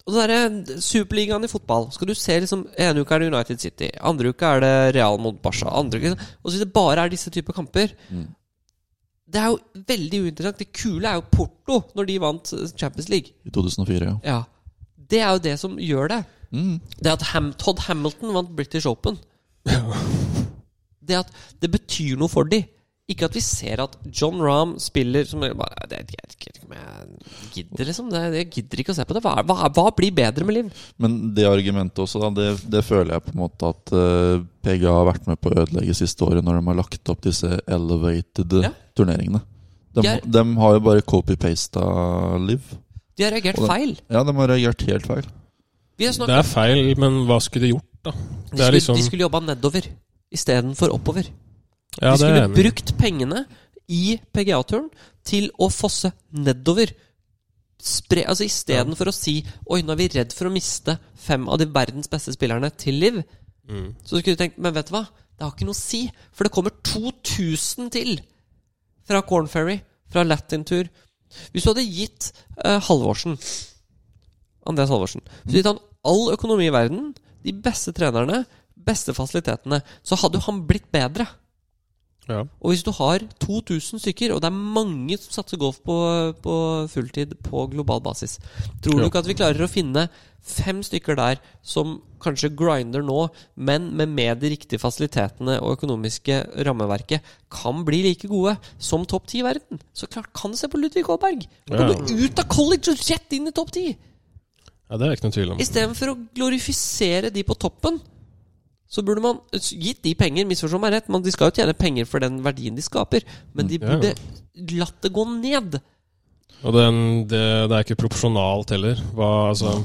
Speaker 1: og det derre Superligaen i fotball. Skal du se liksom Ene uka er det United City Andre uka er det Real mot Barca Andre uka Og så hvis det bare er disse typer kamper
Speaker 4: Mm.
Speaker 1: Det er jo veldig uinteressant. Det kule er jo Porto Når de vant Champions League.
Speaker 4: I 2004, ja.
Speaker 1: Ja. Det er jo det som gjør det.
Speaker 4: Mm.
Speaker 1: Det at Ham Todd Hamilton vant British Open. Det at det betyr noe for de Ikke at vi ser at John Rahm spiller som bare, det, jeg, vet ikke om jeg gidder liksom det, Jeg gidder ikke å se på det Hva, hva, hva blir bedre med liv?
Speaker 4: Men det argumentet også, da, det, det føler jeg på en måte at uh, PGA har vært med på å ødelegge siste året når de har lagt opp disse elevated
Speaker 1: Ja.
Speaker 4: turneringene. De,
Speaker 1: De er-
Speaker 4: de har jo bare copy-pasta Liv.
Speaker 1: De har reagert
Speaker 4: de,
Speaker 1: feil
Speaker 4: Ja, de har reagert helt feil.
Speaker 1: Vi har
Speaker 5: Det er feil, men hva skulle de gjort, da?
Speaker 1: de, skulle,
Speaker 5: liksom
Speaker 1: de skulle jobba nedover Istedenfor oppover
Speaker 5: Ja,
Speaker 1: De skulle brukt pengene i PGA-turen til å fosse nedover. Spre, altså Istedenfor for å si Oi, nå er vi redd for å miste fem av de verdens beste spillerne til Liv,
Speaker 5: Mm.
Speaker 1: så skulle du tenkt Men vet du hva? Det har ikke noe å si, for det kommer 2000 til fra Corn Ferry, fra Latin Tour Hvis du hadde gitt uh, Halvorsen Andreas Halvorsen Hvis du gitt han all økonomi i verden, de beste trenerne, beste fasilitetene, så hadde jo han blitt bedre.
Speaker 5: Ja.
Speaker 1: Og hvis du har 2000 stykker, og det er mange som satser golf på, på fulltid på global basis Tror du ikke at vi klarer å finne fem stykker der som kanskje grinder nå, men med, med de riktige fasilitetene og økonomiske rammeverket, kan bli like gode som topp ti i verden? Så klart kan du se på Ludvig Aaberg! Han
Speaker 5: Ja.
Speaker 1: gå ut av college og rett inn i topp ti!
Speaker 5: ja, det er ikke noe tvil om.
Speaker 1: Istedenfor å glorifisere de på toppen, så burde man gitt de penger. Misforstå meg rett, men de skal jo tjene penger for den verdien de skaper. Men de
Speaker 5: Ja, ja.
Speaker 1: burde latt det gå ned.
Speaker 5: Og den, det, det er ikke proporsjonalt heller. Hva, altså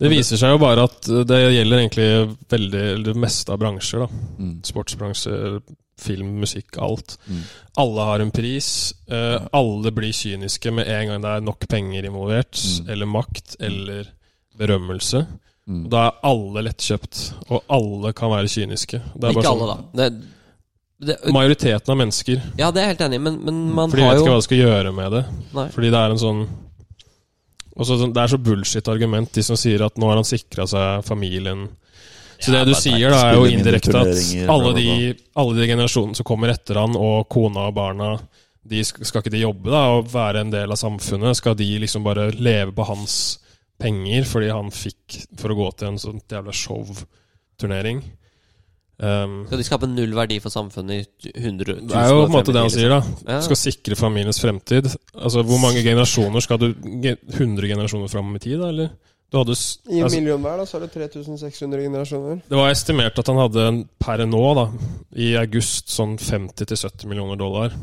Speaker 5: Det viser seg jo bare at det gjelder egentlig veldig det meste av bransjer. da
Speaker 4: Mm.
Speaker 5: Sportsbransje, film, musikk, alt.
Speaker 4: Mm.
Speaker 5: Alle har en pris. Eh, alle blir kyniske med en gang det er nok penger involvert.
Speaker 4: Mm.
Speaker 5: Eller makt, eller berømmelse.
Speaker 4: Mm.
Speaker 5: Da er alle lettkjøpt, og alle kan være kyniske. Det er
Speaker 1: Ikke
Speaker 5: bare
Speaker 1: alle,
Speaker 5: sånn,
Speaker 1: da. Det, det,
Speaker 5: Majoriteten av mennesker.
Speaker 1: ja, det er jeg helt enig i, men, men man
Speaker 5: For de
Speaker 1: har
Speaker 5: vet ikke hva de skal gjøre med det.
Speaker 1: Nei.
Speaker 5: Fordi det er en sånn også, sånn- Det er så bullshit-argument, de som sier at nå har han sikra seg familien. Så
Speaker 1: Ja,
Speaker 5: det du sier, da, er jo indirekte at alle de, alle de generasjonene som kommer etter han, og kona og barna, de skal, skal ikke de jobbe da og være en del av samfunnet? Skal de liksom bare leve på hans penger fordi han fikk for å gå til en sånn jævla show-turnering? Um,
Speaker 1: Skal de skape null verdi for samfunnet i 100 000
Speaker 5: det er jo på en måte det han
Speaker 1: liksom?
Speaker 5: sier, da.
Speaker 1: Ja.
Speaker 5: Skal sikre familiens fremtid. Altså, Hvor mange generasjoner skal du 100 generasjoner fram i tid, da, eller? Du hadde,
Speaker 2: I en
Speaker 5: altså,
Speaker 2: million hver, da, så er det 3600 generasjoner.
Speaker 5: det var estimert at han hadde per nå, da, i august, sånn 50-70 millioner dollar.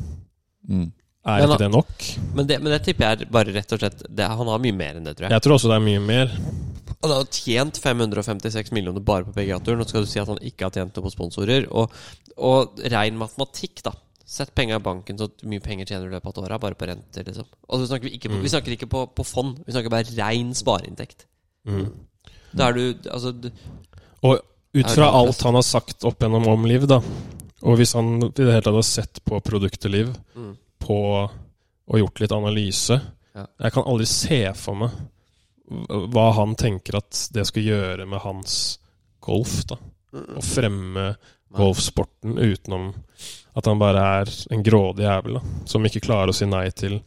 Speaker 4: Mm.
Speaker 5: Er
Speaker 1: Men
Speaker 5: ikke det nok?
Speaker 1: Men det, men det tipper jeg er bare rett og slett det, Han har mye mer enn det, tror jeg.
Speaker 5: Jeg tror også det er mye mer.
Speaker 1: Han har tjent 556 millioner bare på PGA-turen. Nå skal du si at han ikke har tjent noe på sponsorer. Og, og rein matematikk, da. Sett penga i banken, så mye penger tjener du i løpet av et år. Bare på renter, liksom. Og så snakker vi ikke, på,
Speaker 5: Mm.
Speaker 1: vi snakker ikke på, på fond. Vi snakker bare rein spareinntekt.
Speaker 5: Mm.
Speaker 1: Da er du Altså du,
Speaker 5: Og ut fra alt han har sagt opp gjennom om Liv, da, og hvis han i det hele tatt har sett på produktet Liv,
Speaker 1: mm.
Speaker 5: På og gjort litt analyse
Speaker 1: Ja.
Speaker 5: Jeg kan aldri se for meg hva han tenker at det skal gjøre med hans golf. da Å fremme golfsporten utenom at han bare er en grådig jævel da som ikke klarer å si nei til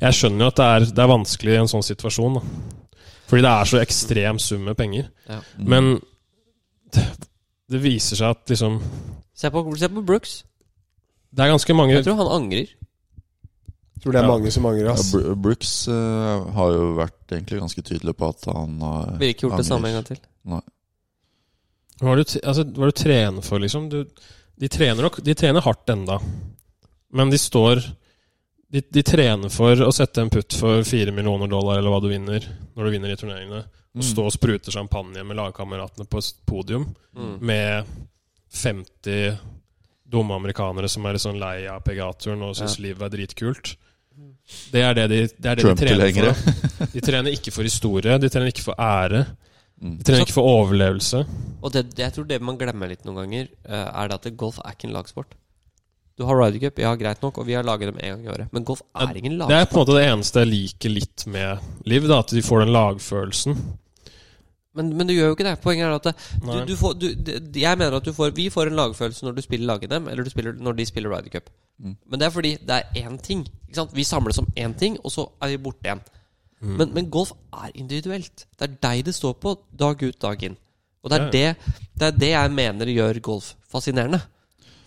Speaker 5: Jeg skjønner jo at det er, det er vanskelig i en sånn situasjon. da Fordi det er så ekstrem sum med penger.
Speaker 1: Ja.
Speaker 5: Men det, det viser seg at liksom
Speaker 1: Se på, se på Brooks.
Speaker 5: Det er ganske mange
Speaker 1: Jeg tror han angrer.
Speaker 2: Tror det er
Speaker 5: Ja.
Speaker 2: mange som angrer. Ass.
Speaker 4: ja, Brooks uh, har jo vært egentlig ganske tydelig på at han har
Speaker 1: Ville ikke gjort det samme en gang til.
Speaker 5: Hva er du, altså, hva du trener for, liksom? Du, de, trener nok, de trener hardt enda. Men de står de, de trener for å sette en putt for fire millioner dollar, eller hva du vinner, når du vinner i turneringene. Og
Speaker 4: Mm.
Speaker 5: stå og sprute champagne med lagkameratene på et podium
Speaker 1: Mm.
Speaker 5: med 50 dumme amerikanere som er litt sånn lei av PGA-turen og syns
Speaker 1: Ja.
Speaker 5: livet er dritkult. Det er det de, det er det de trener for. da. De trener ikke for historie, de trener ikke for ære.
Speaker 4: Mm.
Speaker 5: De trener ikke for overlevelse.
Speaker 1: Og det, det, jeg tror det man glemmer litt noen ganger, eh, er det at golf er ikke en lagsport. Du har Ryder Cup, ja, greit nok, og vi har laget dem én gang i året. Men golf er ingen
Speaker 5: Det er på en måte det eneste jeg liker litt med Liv, da, at de får den lagfølelsen.
Speaker 1: Men, men du gjør jo ikke det. Poenget er at du, du får, du, jeg mener at du får, vi får en lagfølelse når du spiller lag-NM, eller du spiller, når de spiller Ryder Cup.
Speaker 4: Mm.
Speaker 1: Men det er fordi det er én ting. Ikke sant? Vi samles om én ting, og så er vi borte igjen.
Speaker 5: Mm.
Speaker 1: Men, men golf er individuelt. Det er deg det står på dag ut, dag inn. Og det er,
Speaker 5: Ja.
Speaker 1: det, det, er det jeg mener gjør golf fascinerende.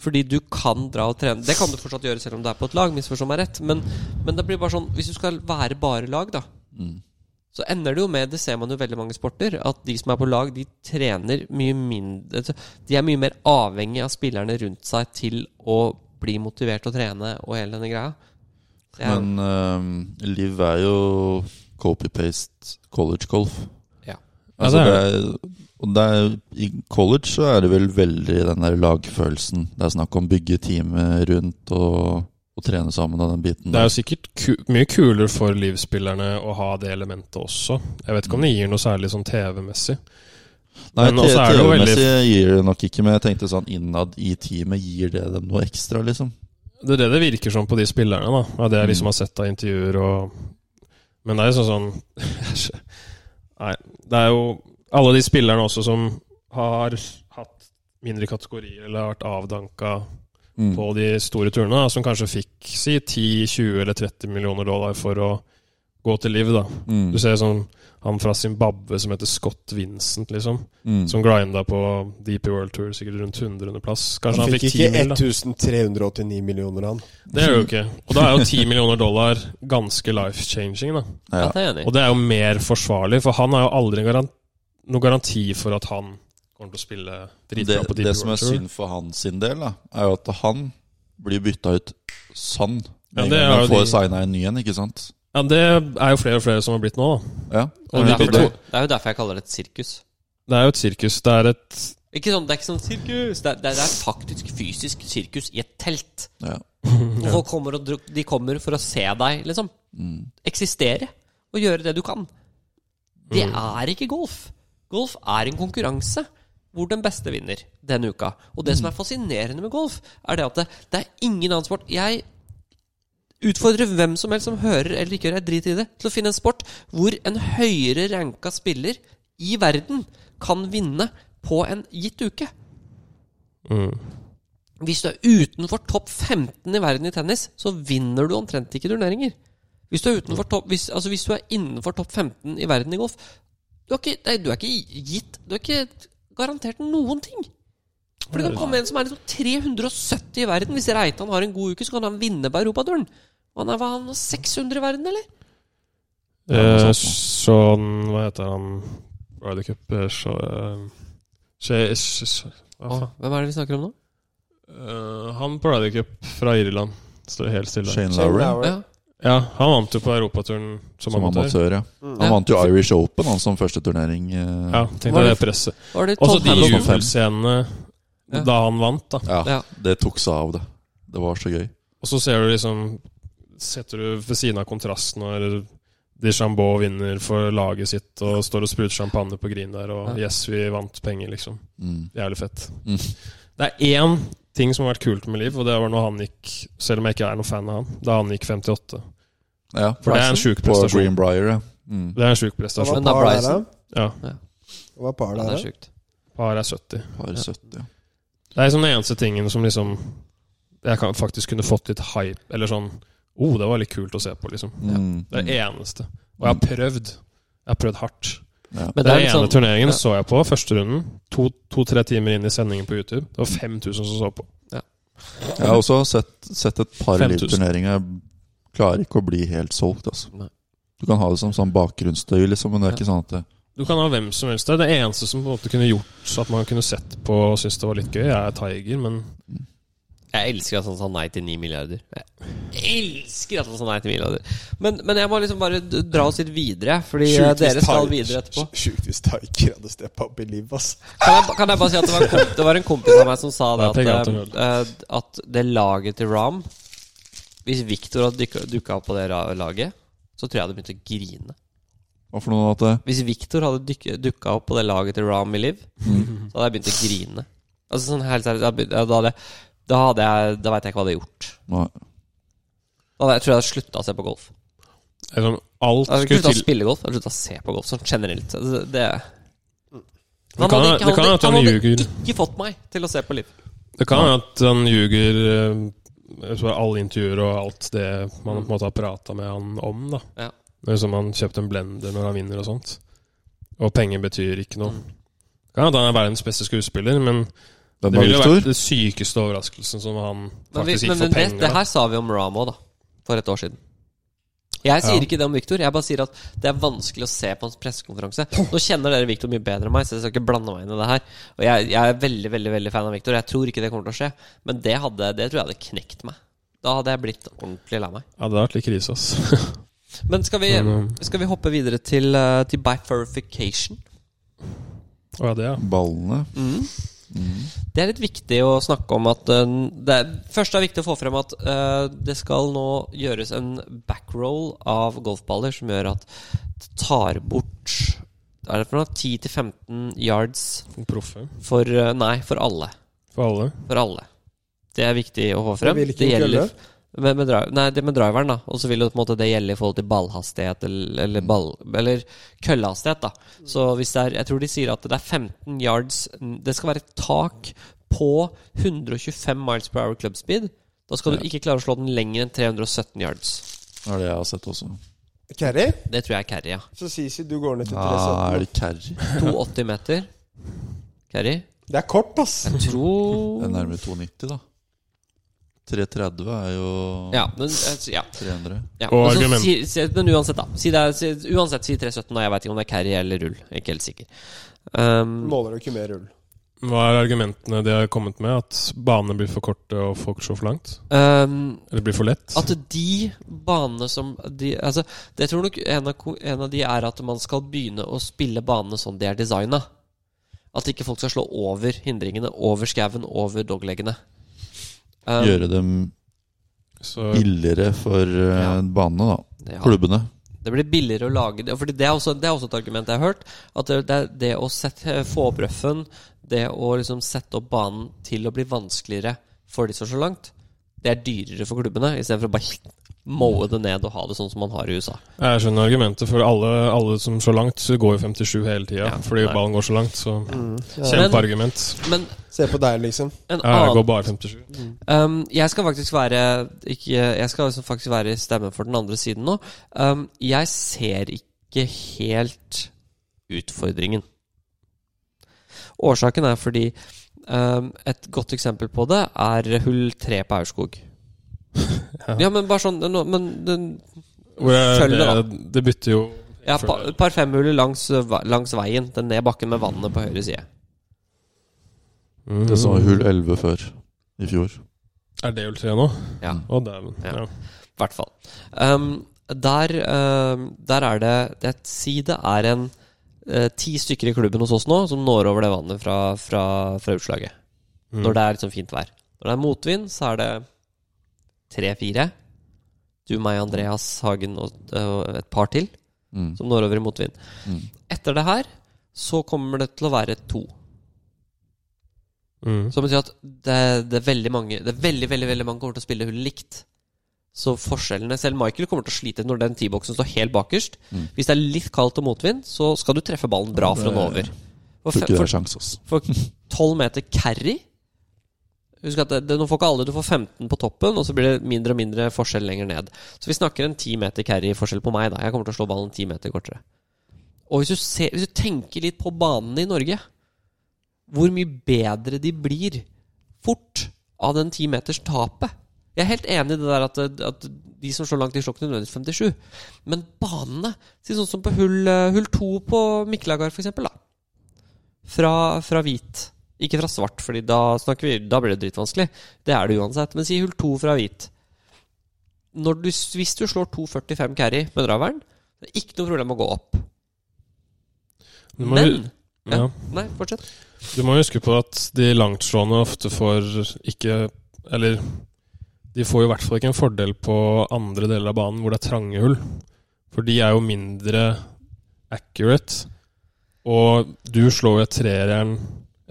Speaker 1: Fordi du kan dra og trene. Det kan du fortsatt gjøre selv om du er på et lag. Misforstå meg rett Men, men det blir bare sånn hvis du skal være bare lag, da
Speaker 4: Mm.
Speaker 1: Så ender det jo med, det ser man jo veldig mange sporter, at de som er på lag, de trener mye mindre altså, De er mye mer avhengig av spillerne rundt seg til å bli motivert å trene og hele denne greia. Er,
Speaker 4: Men uh, Liv er jo copy-paste college golf.
Speaker 1: Ja.
Speaker 4: Altså,
Speaker 5: Ja, det
Speaker 4: det er, og det er, I college så er det vel veldig den der lagfølelsen. Det er snakk om bygge teamet rundt og, og trene sammen av den biten.
Speaker 5: Det er jo sikkert ku mye kulere for livsspillerne å ha det elementet også. Jeg vet ikke om det gir noe særlig sånn TV-messig.
Speaker 4: Nei, TV-messig gir det nok ikke, men jeg tenkte sånn innad i teamet, gir det dem noe ekstra, liksom?
Speaker 5: Det er det det virker som på de spillerne, da. Av det jeg liksom har sett av intervjuer og Men det er jo sånn sånn Nei, det er jo alle de spillerne også som har hatt mindre kategorier eller har vært avdanka
Speaker 4: Mm.
Speaker 5: på de store turene, som kanskje fikk si 10, 20 eller 30 millioner dollar for å gå til liv. da.
Speaker 4: Mm.
Speaker 5: Du ser sånn han fra Zimbabwe som heter Scott Vincent, liksom.
Speaker 4: Mm.
Speaker 5: Som grinda på DP World Tour sikkert rundt 100.-plass. Kanskje
Speaker 2: Han
Speaker 5: han,
Speaker 2: fikk
Speaker 5: fikk
Speaker 2: ikke 1389 millioner, han.
Speaker 5: Det gjør det jo ikke. Og da er jo 10 millioner dollar ganske life-changing, da.
Speaker 1: Ja.
Speaker 5: Og det er jo mer forsvarlig, for han har jo aldri garan noen garanti for at han kommer til å spille
Speaker 4: Det,
Speaker 5: dritbra på DP
Speaker 4: det som er synd for hans sin del, da, er jo at han blir bytta ut sann
Speaker 5: Ja, det er jo
Speaker 4: får
Speaker 5: de-
Speaker 4: signa en ny en, ikke sant?
Speaker 5: Ja, det er jo flere og flere som har blitt nå, da.
Speaker 4: Ja.
Speaker 1: Det er, derfor, det er jo derfor jeg kaller det et sirkus.
Speaker 5: Det er jo et sirkus. Det er et
Speaker 1: Ikke sånn, Det er ikke sånn sirkus. Det er, det er, det er faktisk fysisk sirkus i et telt.
Speaker 4: ja.
Speaker 1: Og folk kommer, og de kommer for å se deg, liksom.
Speaker 4: Mm.
Speaker 1: Eksistere. Og gjøre det du kan. Det
Speaker 5: Mm.
Speaker 1: er ikke golf. Golf er en konkurranse hvor den beste vinner denne uka. Og det som er fascinerende med golf, er det at det, det er ingen annen sport Jeg utfordrer hvem som helst som hører eller ikke hører, jeg driter i det, til å finne en sport hvor en høyere ranka spiller i verden kan vinne på en gitt uke.
Speaker 5: mm.
Speaker 1: Hvis du er utenfor topp 15 i verden i tennis, så vinner du omtrent ikke turneringer. Hvis du er, topp, hvis, altså hvis du er innenfor topp 15 i verden i golf du er, ikke, nei, du er ikke gitt Du er ikke garantert noen ting. For det kan komme en som er liksom 370 i verden. Hvis Reitan har en god uke, så kan han vinne på europaturen. Og han er hva, han er 600 i verden, eller?
Speaker 5: Eh, sånn Hva heter han Ryder Cup eh, så, eh?
Speaker 1: Hvem er det vi snakker om nå?
Speaker 5: Eh, Han på Ryder Cup fra Irland står helt stille.
Speaker 4: Shane
Speaker 2: Shane
Speaker 4: Lowry,
Speaker 2: Lowry.
Speaker 1: Ja.
Speaker 5: Han vant jo på europaturen som,
Speaker 4: som
Speaker 5: amatør.
Speaker 4: amatør. ja
Speaker 2: Mm.
Speaker 4: Han
Speaker 1: Ja.
Speaker 4: vant jo Irish Open han som første turnering. eh,
Speaker 5: Ja, tenk
Speaker 1: jeg
Speaker 5: deg
Speaker 1: det-
Speaker 5: det presset. Og
Speaker 1: så
Speaker 5: de jubelscenene
Speaker 1: Ja.
Speaker 5: da han vant, da.
Speaker 4: ja. Det tok seg av, det. Det var så gøy.
Speaker 5: Og så ser du liksom Setter du ved siden av kontrasten når Deschambault vinner for laget sitt og står og spruter champagne på green der, og
Speaker 1: Ja.
Speaker 5: yes, vi vant penger, liksom.
Speaker 4: Mm.
Speaker 5: Jævlig fett.
Speaker 4: Mm.
Speaker 5: Det er én ting som har vært kult med Liv, og det var når han gikk Selv om jeg ikke er noen fan av han, da han gikk 58.
Speaker 4: Ja,
Speaker 5: For det er en sjuk
Speaker 4: på
Speaker 5: prestasjon.
Speaker 4: Greenbrier, ja. Mm.
Speaker 5: Det er en sjuk prestasjon.
Speaker 1: Men da
Speaker 2: par der,
Speaker 1: Bryson.
Speaker 2: da?
Speaker 5: Ja.
Speaker 2: Hva var par
Speaker 1: Ja,
Speaker 2: der,
Speaker 1: det er sjukt.
Speaker 5: Par er 70.
Speaker 4: Par 70, ja.
Speaker 5: Det er liksom den eneste tingen som liksom Jeg kan faktisk kunne fått litt hype, eller sånn Oh, det var litt kult å se på, liksom.
Speaker 4: Mm.
Speaker 5: Det er det eneste. Og jeg har prøvd. Jeg har prøvd hardt.
Speaker 4: Ja.
Speaker 1: Men det
Speaker 5: Den
Speaker 1: er
Speaker 5: ene
Speaker 1: sånn
Speaker 5: turneringen
Speaker 1: ja.
Speaker 5: så jeg på, første runden. To-tre timer inn i sendingen på YouTube. Det var 5000 som så på.
Speaker 4: Jeg har også sett, sett et par
Speaker 5: 5000.
Speaker 4: livturneringer. Jeg klarer ikke å bli helt solgt, altså.
Speaker 1: Nei.
Speaker 4: Du kan ha det som sånn bakgrunnsstøy, liksom, men det er
Speaker 1: Ja.
Speaker 4: ikke sånn at det
Speaker 5: Du kan ha hvem som helst der. Det eneste som på en måte kunne gjort så at man kunne sett på og syntes det var litt gøy, er Tiger, men
Speaker 1: Jeg elsker at han sa nei til 9 milliarder. Jeg elsker at han sa nei til Milo. Men, men jeg må liksom bare dra oss litt videre, fordi eh,
Speaker 2: Sjukt
Speaker 1: dere skal videre etterpå.
Speaker 2: Sjukt hvis Tiger hadde steppa opp i liv, ass.
Speaker 1: Kan jeg, kan jeg bare si at det var, en det var en kompis av meg som sa det at,
Speaker 5: til
Speaker 1: eh, eh, at det laget til Ram Hvis Victor hadde dukka- opp på det laget, så tror jeg jeg hadde begynt å grine.
Speaker 4: Hva for noe at det
Speaker 1: Hvis Victor hadde dukka opp på det laget til Ram i Liv,
Speaker 5: Mm.
Speaker 1: så hadde jeg begynt å grine. Altså sånn helt seriøst Da, hadde, da hadde jeg Da veit jeg ikke hva jeg hadde gjort.
Speaker 4: Nei.
Speaker 1: Da jeg, tror jeg hadde slutta å se på golf.
Speaker 5: liksom, alt
Speaker 1: Jeg
Speaker 5: har
Speaker 1: slutta å spille golf. Jeg har slutta å se på golf sånn generelt. Altså, Det,
Speaker 5: Det kan-
Speaker 1: hadde,
Speaker 5: at
Speaker 1: han
Speaker 5: at han
Speaker 1: hadde ikke fått meg til å se på Liv.
Speaker 5: Det kan hende at han ljuger eh, alle intervjuer og alt det man på en måte har prata med han om. da
Speaker 1: Ja.
Speaker 5: Det er som han kjøpte en blender når han vinner og sånt. Og penger betyr ikke noe.
Speaker 1: Det
Speaker 5: Kan hende han er verdens beste skuespiller, men det
Speaker 4: var
Speaker 5: ville jo vært den sykeste overraskelsen som han
Speaker 1: Men, vi,
Speaker 5: faktisk
Speaker 1: men,
Speaker 5: gikk
Speaker 1: men
Speaker 5: for
Speaker 1: det,
Speaker 5: penger.
Speaker 1: det her sa vi om Ramo da for et år siden. Jeg sier
Speaker 5: Ja.
Speaker 1: ikke det om Victor. Jeg bare sier at det er vanskelig å se på hans pressekonferanse. Nå kjenner dere Victor mye bedre enn meg, så jeg skal ikke blande meg inn i det her. Og jeg, jeg er veldig veldig, veldig fan av Victor. Jeg tror ikke det kommer til å skje. Men det, hadde, det tror jeg hadde knekt meg. Da hadde jeg blitt ordentlig lei meg.
Speaker 5: Ja, det hadde vært litt krise, ass.
Speaker 1: Men skal vi,
Speaker 5: eh,
Speaker 1: skal vi hoppe videre til, uh, til bifurification?
Speaker 5: Å ja, det, ja.
Speaker 4: Ballene.
Speaker 1: Mm.
Speaker 4: Mm.
Speaker 1: Det er litt viktig å snakke om at uh, det er, Først er det viktig å få frem at uh, det skal nå gjøres en backroll av golfballer som gjør at det tar bort er det for noe? 10-15 yards
Speaker 5: Proffe.
Speaker 1: for uh, Nei, for alle.
Speaker 5: For alle.
Speaker 1: For alle. Det er viktig å få frem.
Speaker 2: hvilken
Speaker 1: Det gjelder
Speaker 2: kølle?
Speaker 1: Med, med, nei, det med driveren, da. Og så vil jo på en måte det gjelde i forhold til ballhastighet eller, eller, ball, eller køllehastighet, da. Så hvis det er Jeg tror de sier at det er 15 yards Det skal være et tak på 125 miles per hour club speed. Da skal du ikke klare å slå den lenger enn 317 yards.
Speaker 4: Det er det jeg har sett også.
Speaker 2: Carry?
Speaker 1: Det tror jeg er carry, ja.
Speaker 2: Så Sisi, du går ned til 317.
Speaker 4: er
Speaker 1: 280 meter. Carry.
Speaker 2: Det er kort, ass.
Speaker 1: Jeg tror
Speaker 4: Det er nærmere 290, da. 330 er jo
Speaker 1: Ja, men eh, ja.
Speaker 4: 300.
Speaker 1: ja.
Speaker 5: Og
Speaker 1: Men så si, si, men uansett, da. Si det si, uansett, si 317, og jeg veit ikke om det er carry eller rull. Jeg er ikke helt sikker. Um,
Speaker 2: Måler du ikke mer rull.
Speaker 5: Hva er argumentene de har kommet med? At banene blir for korte og folk slår for langt?
Speaker 1: um,
Speaker 5: Eller blir for lett?
Speaker 1: At de banene som de, altså, Det tror nok en av, en av de er at man skal begynne å spille banene sånn de er designa. At ikke folk skal slå over hindringene, over skauen, over dogleggene. Um,
Speaker 4: Gjøre dem
Speaker 5: Så
Speaker 4: billigere for eh,
Speaker 1: Ja.
Speaker 4: banene, da.
Speaker 1: ja.
Speaker 4: Klubbene.
Speaker 1: Det blir billigere å lage det. Fordi det er også, det er også et argument jeg har hørt. At det, det, er det å sette, få opp røffen, det å liksom sette opp banen til å bli vanskeligere for de som slår langt, det er dyrere for klubbene, istedenfor å bare mowe det ned og ha det sånn som man har i USA.
Speaker 5: Jeg skjønner argumentet, for alle, alle som så langt, går jo 57 hele tida.
Speaker 1: Ja,
Speaker 5: fordi
Speaker 1: nei.
Speaker 5: ballen går så langt. Så
Speaker 2: Ja.
Speaker 5: kjempeargument.
Speaker 1: Men
Speaker 2: Se på deg, liksom.
Speaker 1: en
Speaker 5: Ja, jeg går bare 57.
Speaker 1: Um, jeg skal faktisk være ikke, Jeg skal liksom faktisk være i stemmen for den andre siden nå. Um, jeg ser ikke helt utfordringen. Årsaken er fordi um, Et godt eksempel på det er hull tre på Aurskog.
Speaker 5: Ja.
Speaker 1: Ja, men bare sånn Men den
Speaker 5: jeg,
Speaker 1: Følger, da.
Speaker 5: det, det bytter jo
Speaker 1: ja, pa, et par femhuller langs, langs veien. Den ned bakken med vannet på høyre side.
Speaker 5: mm.
Speaker 4: Det sa hull 11 før i fjor.
Speaker 5: Er det hull 3 nå?
Speaker 1: Ja.
Speaker 5: Å, dæven.
Speaker 1: Ja.
Speaker 5: Ja.
Speaker 1: I hvert fall. Um, der, um, der er det det, sier det er en uh, ti stykker i klubben hos oss nå som når over det vannet fra, fra, fra utslaget.
Speaker 5: Mm.
Speaker 1: Når det er liksom fint vær. Når det er motvind, så er det tre-fire. Du, meg, Andreas Hagen og, og et par til
Speaker 4: Mm.
Speaker 1: som når over i motvind.
Speaker 4: Mm.
Speaker 1: Etter det her så kommer det til å være to.
Speaker 5: Mm.
Speaker 1: Som betyr at det, det er veldig mange Det er veldig, veldig, veldig mange kommer til å spille hullet likt. Så forskjellene Selv Michael kommer til å slite når den T-boksen står helt bakerst.
Speaker 4: Mm.
Speaker 1: Hvis det er litt kaldt og motvind, så skal du treffe ballen bra fra nå over. For, for,
Speaker 4: for,
Speaker 1: for 12 meter carry Husk at det, det, Nå får ikke alle Du får 15 på toppen, og så blir det mindre og mindre forskjell lenger ned. Så vi snakker en 10 meter carry-forskjell på meg. da Jeg kommer til å slå ballen 10 meter kortere. Og hvis du, ser, hvis du tenker litt på banene i Norge Hvor mye bedre de blir fort av den 10 meters tapet. Jeg er helt enig i det der at, at de som slår langt, slår ikke nødvendigvis 57. Men banene Si sånn som på hull, eh, hull 2 på Miklagard, for eksempel, da. Fra, fra hvit. Ikke fra svart, Fordi da, vi, da blir det dritvanskelig. Det er det uansett. Men si hull 2 fra hvit. Når du, hvis du slår 2,45 carry med draveren, det er ikke noe problem å gå opp. Men
Speaker 5: ja.
Speaker 1: Nei, fortsett.
Speaker 5: Du må huske på at de langtslående ofte får ikke Eller de får jo i hvert fall ikke en fordel på andre deler av banen hvor det er trange hull. For de er jo mindre accurate. Og du slår jo treeren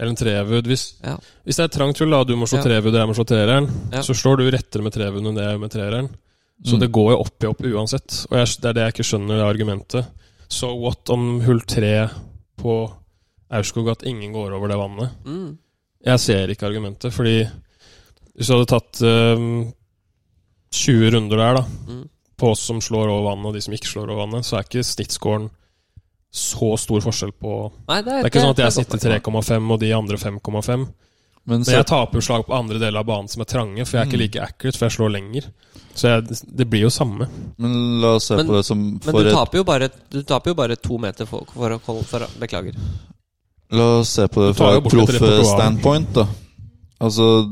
Speaker 5: eller en trevud. Hvis,
Speaker 1: Ja.
Speaker 5: hvis det er trangt hull, da, du må slå
Speaker 1: Ja.
Speaker 5: trevud og jeg må slå treeren,
Speaker 1: Ja.
Speaker 5: så slår du rettere med trevuden enn det jeg gjør med treeren. Så
Speaker 4: Mm.
Speaker 5: det går jo opp i opp uansett. Og jeg, det er det jeg ikke skjønner, det argumentet. Så what om hull tre på Aurskog at ingen går over det vannet?
Speaker 1: Mm.
Speaker 5: Jeg ser ikke argumentet, fordi hvis du hadde tatt eh, 20 runder der, da,
Speaker 1: Mm.
Speaker 5: på oss som slår over vannet, og de som ikke slår over vannet, så er ikke snittscoren så stor forskjell på
Speaker 1: Nei, det er,
Speaker 5: Det er ikke sånn at jeg
Speaker 1: er
Speaker 5: sitter 3,5 og de andre 5,5.
Speaker 4: Men
Speaker 5: Men jeg taper jo slag på andre deler av banen som er trange, for jeg er ikke
Speaker 4: Mm.
Speaker 5: like accurate, for jeg slår lenger. Så jeg, det blir jo samme.
Speaker 4: men la oss se
Speaker 1: Men-
Speaker 4: på det som
Speaker 1: Men du
Speaker 4: et
Speaker 1: taper jo bare, du taper jo bare to meter for, for, for, for Beklager.
Speaker 4: La oss se på det fra et proff-standpoint, da. Altså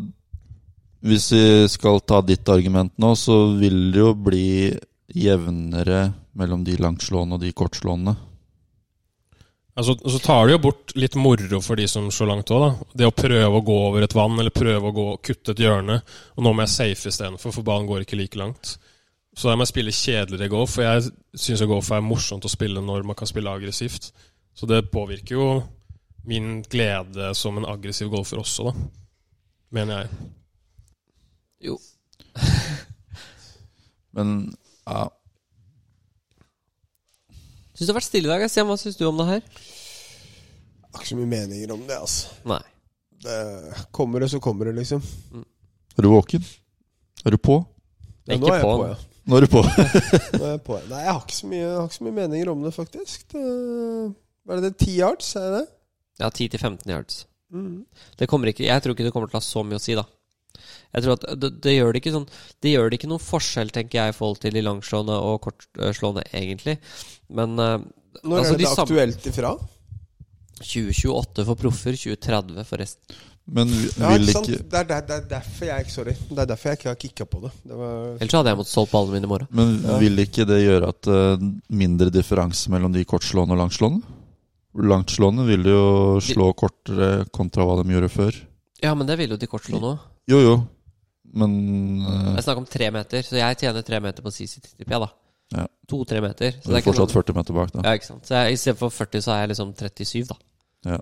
Speaker 4: Hvis vi skal ta ditt argument nå, så vil det jo bli jevnere mellom de langtslående og de kortslående.
Speaker 5: Altså, så tar det jo bort litt moro for de som slår langt òg, da. Det å prøve å gå over et vann, eller prøve å gå, kutte et hjørne. Og nå må jeg safe istedenfor, for banen går ikke like langt. Så da må jeg spille kjedeligere golf, for jeg syns golf er morsomt å spille når man kan spille aggressivt. Så det påvirker jo min glede som en aggressiv golfer også, da. Mener jeg.
Speaker 1: Jo.
Speaker 4: Men ja,
Speaker 1: Syns det har vært stille i dag. Stian, hva syns du om det her?
Speaker 2: Har ikke så mye meninger om det, altså.
Speaker 1: Nei.
Speaker 2: Det kommer det, så kommer det, liksom.
Speaker 4: er du våken? Er du på?
Speaker 2: Ja,
Speaker 1: Ikke
Speaker 2: nå er jeg
Speaker 1: på
Speaker 2: på, ja.
Speaker 4: Nå er du på.
Speaker 2: Nå er jeg på. Nei, jeg har ikke så mye, jeg har ikke så mye meninger om det, faktisk. Det, hva er det, det 10 yards, er det?
Speaker 1: Ja, 10-15 yards.
Speaker 2: Mm.
Speaker 1: Det kommer ikke, jeg tror ikke det kommer til å ha så mye å si, da. Jeg tror at det, det gjør det ikke sånn Det gjør det ikke noen forskjell, tenker jeg, i forhold til de langslående og kortslående, egentlig. Men uh,
Speaker 2: Når
Speaker 1: Altså,
Speaker 2: er det
Speaker 1: de
Speaker 2: aktuelt ifra?
Speaker 1: 2028 for proffer, 2030 for resten.
Speaker 4: Men vil
Speaker 2: Ja, ikke sant?
Speaker 4: ikke
Speaker 2: Det er, det er derfor jeg ikke Sorry. Det er derfor jeg ikke har kicka på det. det var,
Speaker 1: Ellers hadde jeg måttet solgt ballene mine i morgen.
Speaker 4: Men
Speaker 2: Ja.
Speaker 4: vil ikke det gjøre at uh, mindre differanse mellom de kortslående og langslående? Langtslående vil jo slå kortere kontra hva de gjorde før.
Speaker 1: Ja, men det vil jo de kortslående òg.
Speaker 4: Jo, jo, men eh,
Speaker 1: Jeg snakker om tre meter, så jeg tjener tre meter på CC tipper jeg, da.
Speaker 4: Ja.
Speaker 1: To-tre meter. Så
Speaker 4: du er fortsatt
Speaker 1: noen...
Speaker 4: 40 meter bak, da.
Speaker 1: Ja, ikke sant. Så jeg, I stedet for 40, så er jeg liksom 37, da.
Speaker 4: Ja.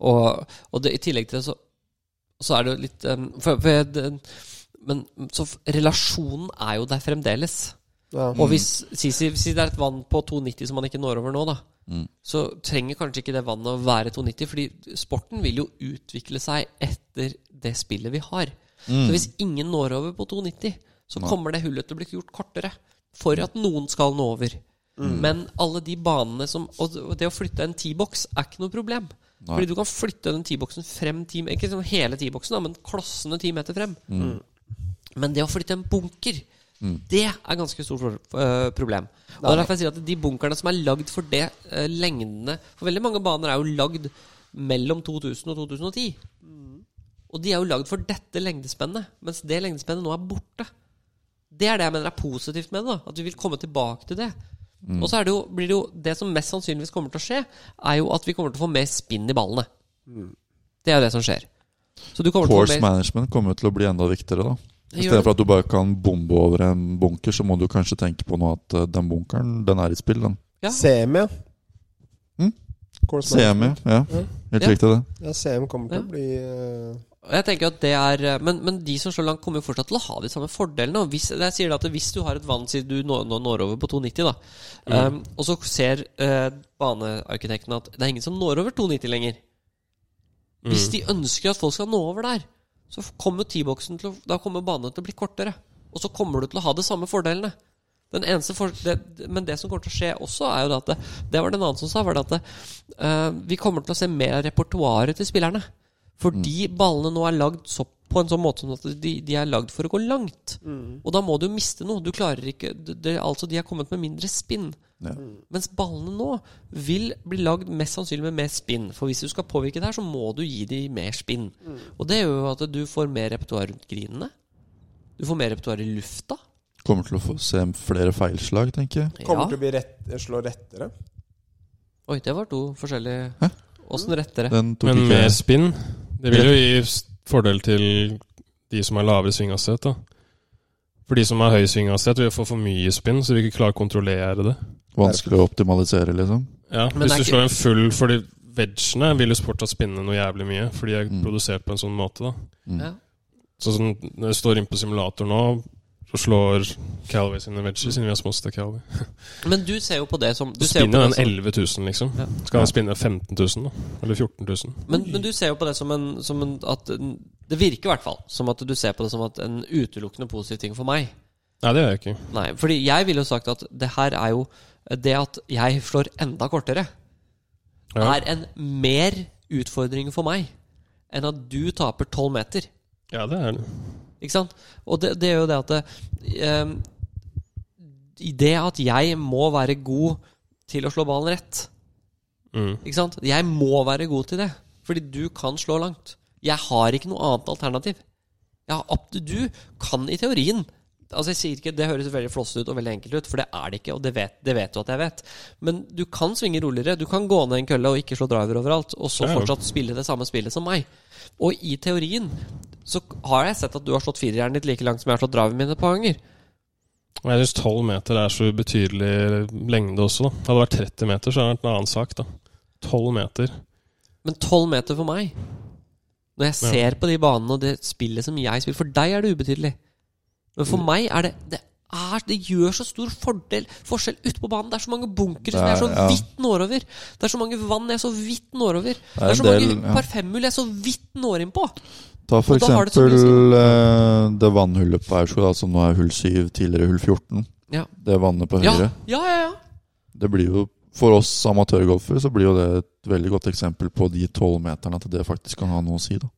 Speaker 1: Og, og det, i tillegg til det, så, så er det jo litt um, for, for jeg, det, Men så relasjonen er jo der fremdeles.
Speaker 2: ja.
Speaker 1: Og hvis si, si, si det er et vann på 2,90 som man ikke når over nå, da,
Speaker 4: Mm.
Speaker 1: så trenger kanskje ikke det vannet å være 2,90, fordi sporten vil jo utvikle seg etter det spillet vi har.
Speaker 4: Mm.
Speaker 1: Så hvis ingen når over på 2,90, så kommer det hullet til å bli gjort kortere. For at noen skal nå over. Men alle de banene som Og det å flytte en T-boks er ikke noe problem.
Speaker 4: Nei.
Speaker 1: Fordi du kan flytte den T-boksen frem ti, Ikke sånn hele T-boksen, men klossene ti meter frem. Men det å flytte en bunker, det er ganske stort øh, problem. Og det er derfor jeg sier at de bunkerne som er lagd for det øh, lengdene For veldig mange baner er jo lagd mellom 2000 og 2010. Og de er jo lagd for dette lengdespennet, mens det lengdespennet nå er borte. Det er det jeg mener er positivt med det. da At vi vil komme tilbake til det. Og så er det jo, blir det jo Det som mest sannsynligvis kommer til å skje, er jo at vi kommer til å få mer spinn i ballene. Det er jo det som skjer. Så du kommer til å mer
Speaker 4: management kommer jo til å bli enda viktigere, da. I stedet for at du bare kan bombe over en bunker, så må du kanskje tenke på nå at eh, den bunkeren, den er i spill, den.
Speaker 1: Ja.
Speaker 2: CM, ja.
Speaker 4: Mm. CM, ja.
Speaker 2: Ja.
Speaker 4: Helt
Speaker 1: Ja.
Speaker 4: riktig, det.
Speaker 2: Ja, CM kommer til
Speaker 1: Ja.
Speaker 2: å bli
Speaker 1: Og jeg tenker at det er eh, Men, men de som slår langt, kommer jo fortsatt til å ha de samme fordelene. Og hvis, jeg sier at hvis du har et vann siden du nå, nå når over på 290, da, um, og så ser uh, banearkitekten at det er ingen som når over 290 lenger Hvis de ønsker at folk skal nå over der, så kommer T-boksen til å Da kommer banen til å bli kortere. Og så kommer du til å ha de samme fordelene. Den eneste for, det, men det som kommer til å skje også, er jo at det, det var det en annen som sa, var det at det, uh, vi kommer til å se mer repertoaret til spillerne. Fordi ballene nå er lagd så, på en sånn måte som at de, de er lagd for å gå langt. Og da må du miste noe. Du klarer ikke det, det, Altså, de har kommet med mindre spinn.
Speaker 4: Ja.
Speaker 1: Mens ballene nå vil bli lagd mest sannsynlig med mer spinn. For hvis du skal påvirke det her, så må du gi dem mer spinn. Og det gjør jo at du får mer repertoar rundt grinene. Du får mer repertoar i lufta.
Speaker 4: Kommer til å få se flere feilslag, tenker jeg.
Speaker 2: Kommer
Speaker 1: Ja.
Speaker 2: til å bli rett, slå rettere.
Speaker 1: Oi, det var to forskjellige? Åssen rettere?
Speaker 5: Men mer spinn, det vil jo gi fordel til de som har lavere svinghastighet. da. For de som har høy svinghastighet, vil få for mye spinn, så vi ikke klarer å kontrollere det.
Speaker 4: vanskelig å optimalisere, liksom.
Speaker 5: Ja,
Speaker 1: Men
Speaker 5: Hvis du slår en full Fordi vegene vil jo fortsatt spinne noe jævlig mye, for de er
Speaker 4: Mm.
Speaker 5: produsert på en sånn måte. da
Speaker 4: Mm.
Speaker 1: Ja.
Speaker 5: Så som Når jeg står inne på simulator nå, så slår Calvary sine veggies, siden vi har småste av
Speaker 1: Men du ser jo på det som du
Speaker 5: Så
Speaker 1: ser på
Speaker 5: spinner den 11 000, liksom.
Speaker 1: Ja.
Speaker 5: Skal han spinne 15 000, da? Eller 14 000?
Speaker 1: men, men du ser jo på det som en, som en at, Det virker i hvert fall som at du ser på det som at en utelukkende positiv ting for meg.
Speaker 5: Nei, det gjør jeg ikke.
Speaker 1: Nei, fordi jeg ville jo sagt at det her er jo Det at jeg slår enda kortere,
Speaker 5: Ja.
Speaker 1: er en mer utfordring for meg enn at du taper tolv meter.
Speaker 5: Ja, det er det.
Speaker 1: Ikke sant? Og det, det er jo det at det, ehm, det at jeg må være god til å slå ballen rett
Speaker 5: Mm.
Speaker 1: Ikke sant? Jeg må være god til det, fordi du kan slå langt. Jeg har ikke noe annet alternativ. Til du kan i teorien Altså jeg sier ikke, Det høres veldig flossete ut og veldig enkelt ut, for det er det ikke. Og det vet, det vet du at jeg vet. Men du kan svinge roligere. Du kan gå ned en kølle og ikke slå driver overalt, og så fortsatt spille det samme spillet som meg. Og i teorien så har jeg sett at du har slått firerjernet ditt like langt som jeg har slått draven min et par ganger.
Speaker 5: Jeg syns 12 meter er så ubetydelig lengde også, da. Hadde det vært 30 meter, så hadde det vært en annen sak, da. 12 meter.
Speaker 1: Men tolv meter for meg Når jeg
Speaker 5: Ja.
Speaker 1: ser på de banene og det spillet som jeg spiller For deg er det ubetydelig. Men for meg er det Det, er, det gjør så stor fordel forskjell ute på banen. Det er så mange bunkere som
Speaker 4: jeg er-
Speaker 1: så
Speaker 4: ja.
Speaker 1: vidt når over. Det er så mange vann jeg er så vidt når over. Det
Speaker 4: er
Speaker 1: er så
Speaker 4: del,
Speaker 1: mange
Speaker 4: ja.
Speaker 1: parfymhull jeg så vidt når inn på.
Speaker 4: Ta for eksempel eh, det vannhullet på Aurskog, da, som nå er hull 7, tidligere hull 14.
Speaker 1: Ja.
Speaker 4: Det vannet på høyre.
Speaker 1: ja, ja. ja.
Speaker 4: Det blir jo, For oss amatørgolfere så blir jo det et veldig godt eksempel på de tolvmeterne, at det faktisk kan ha noe å si. da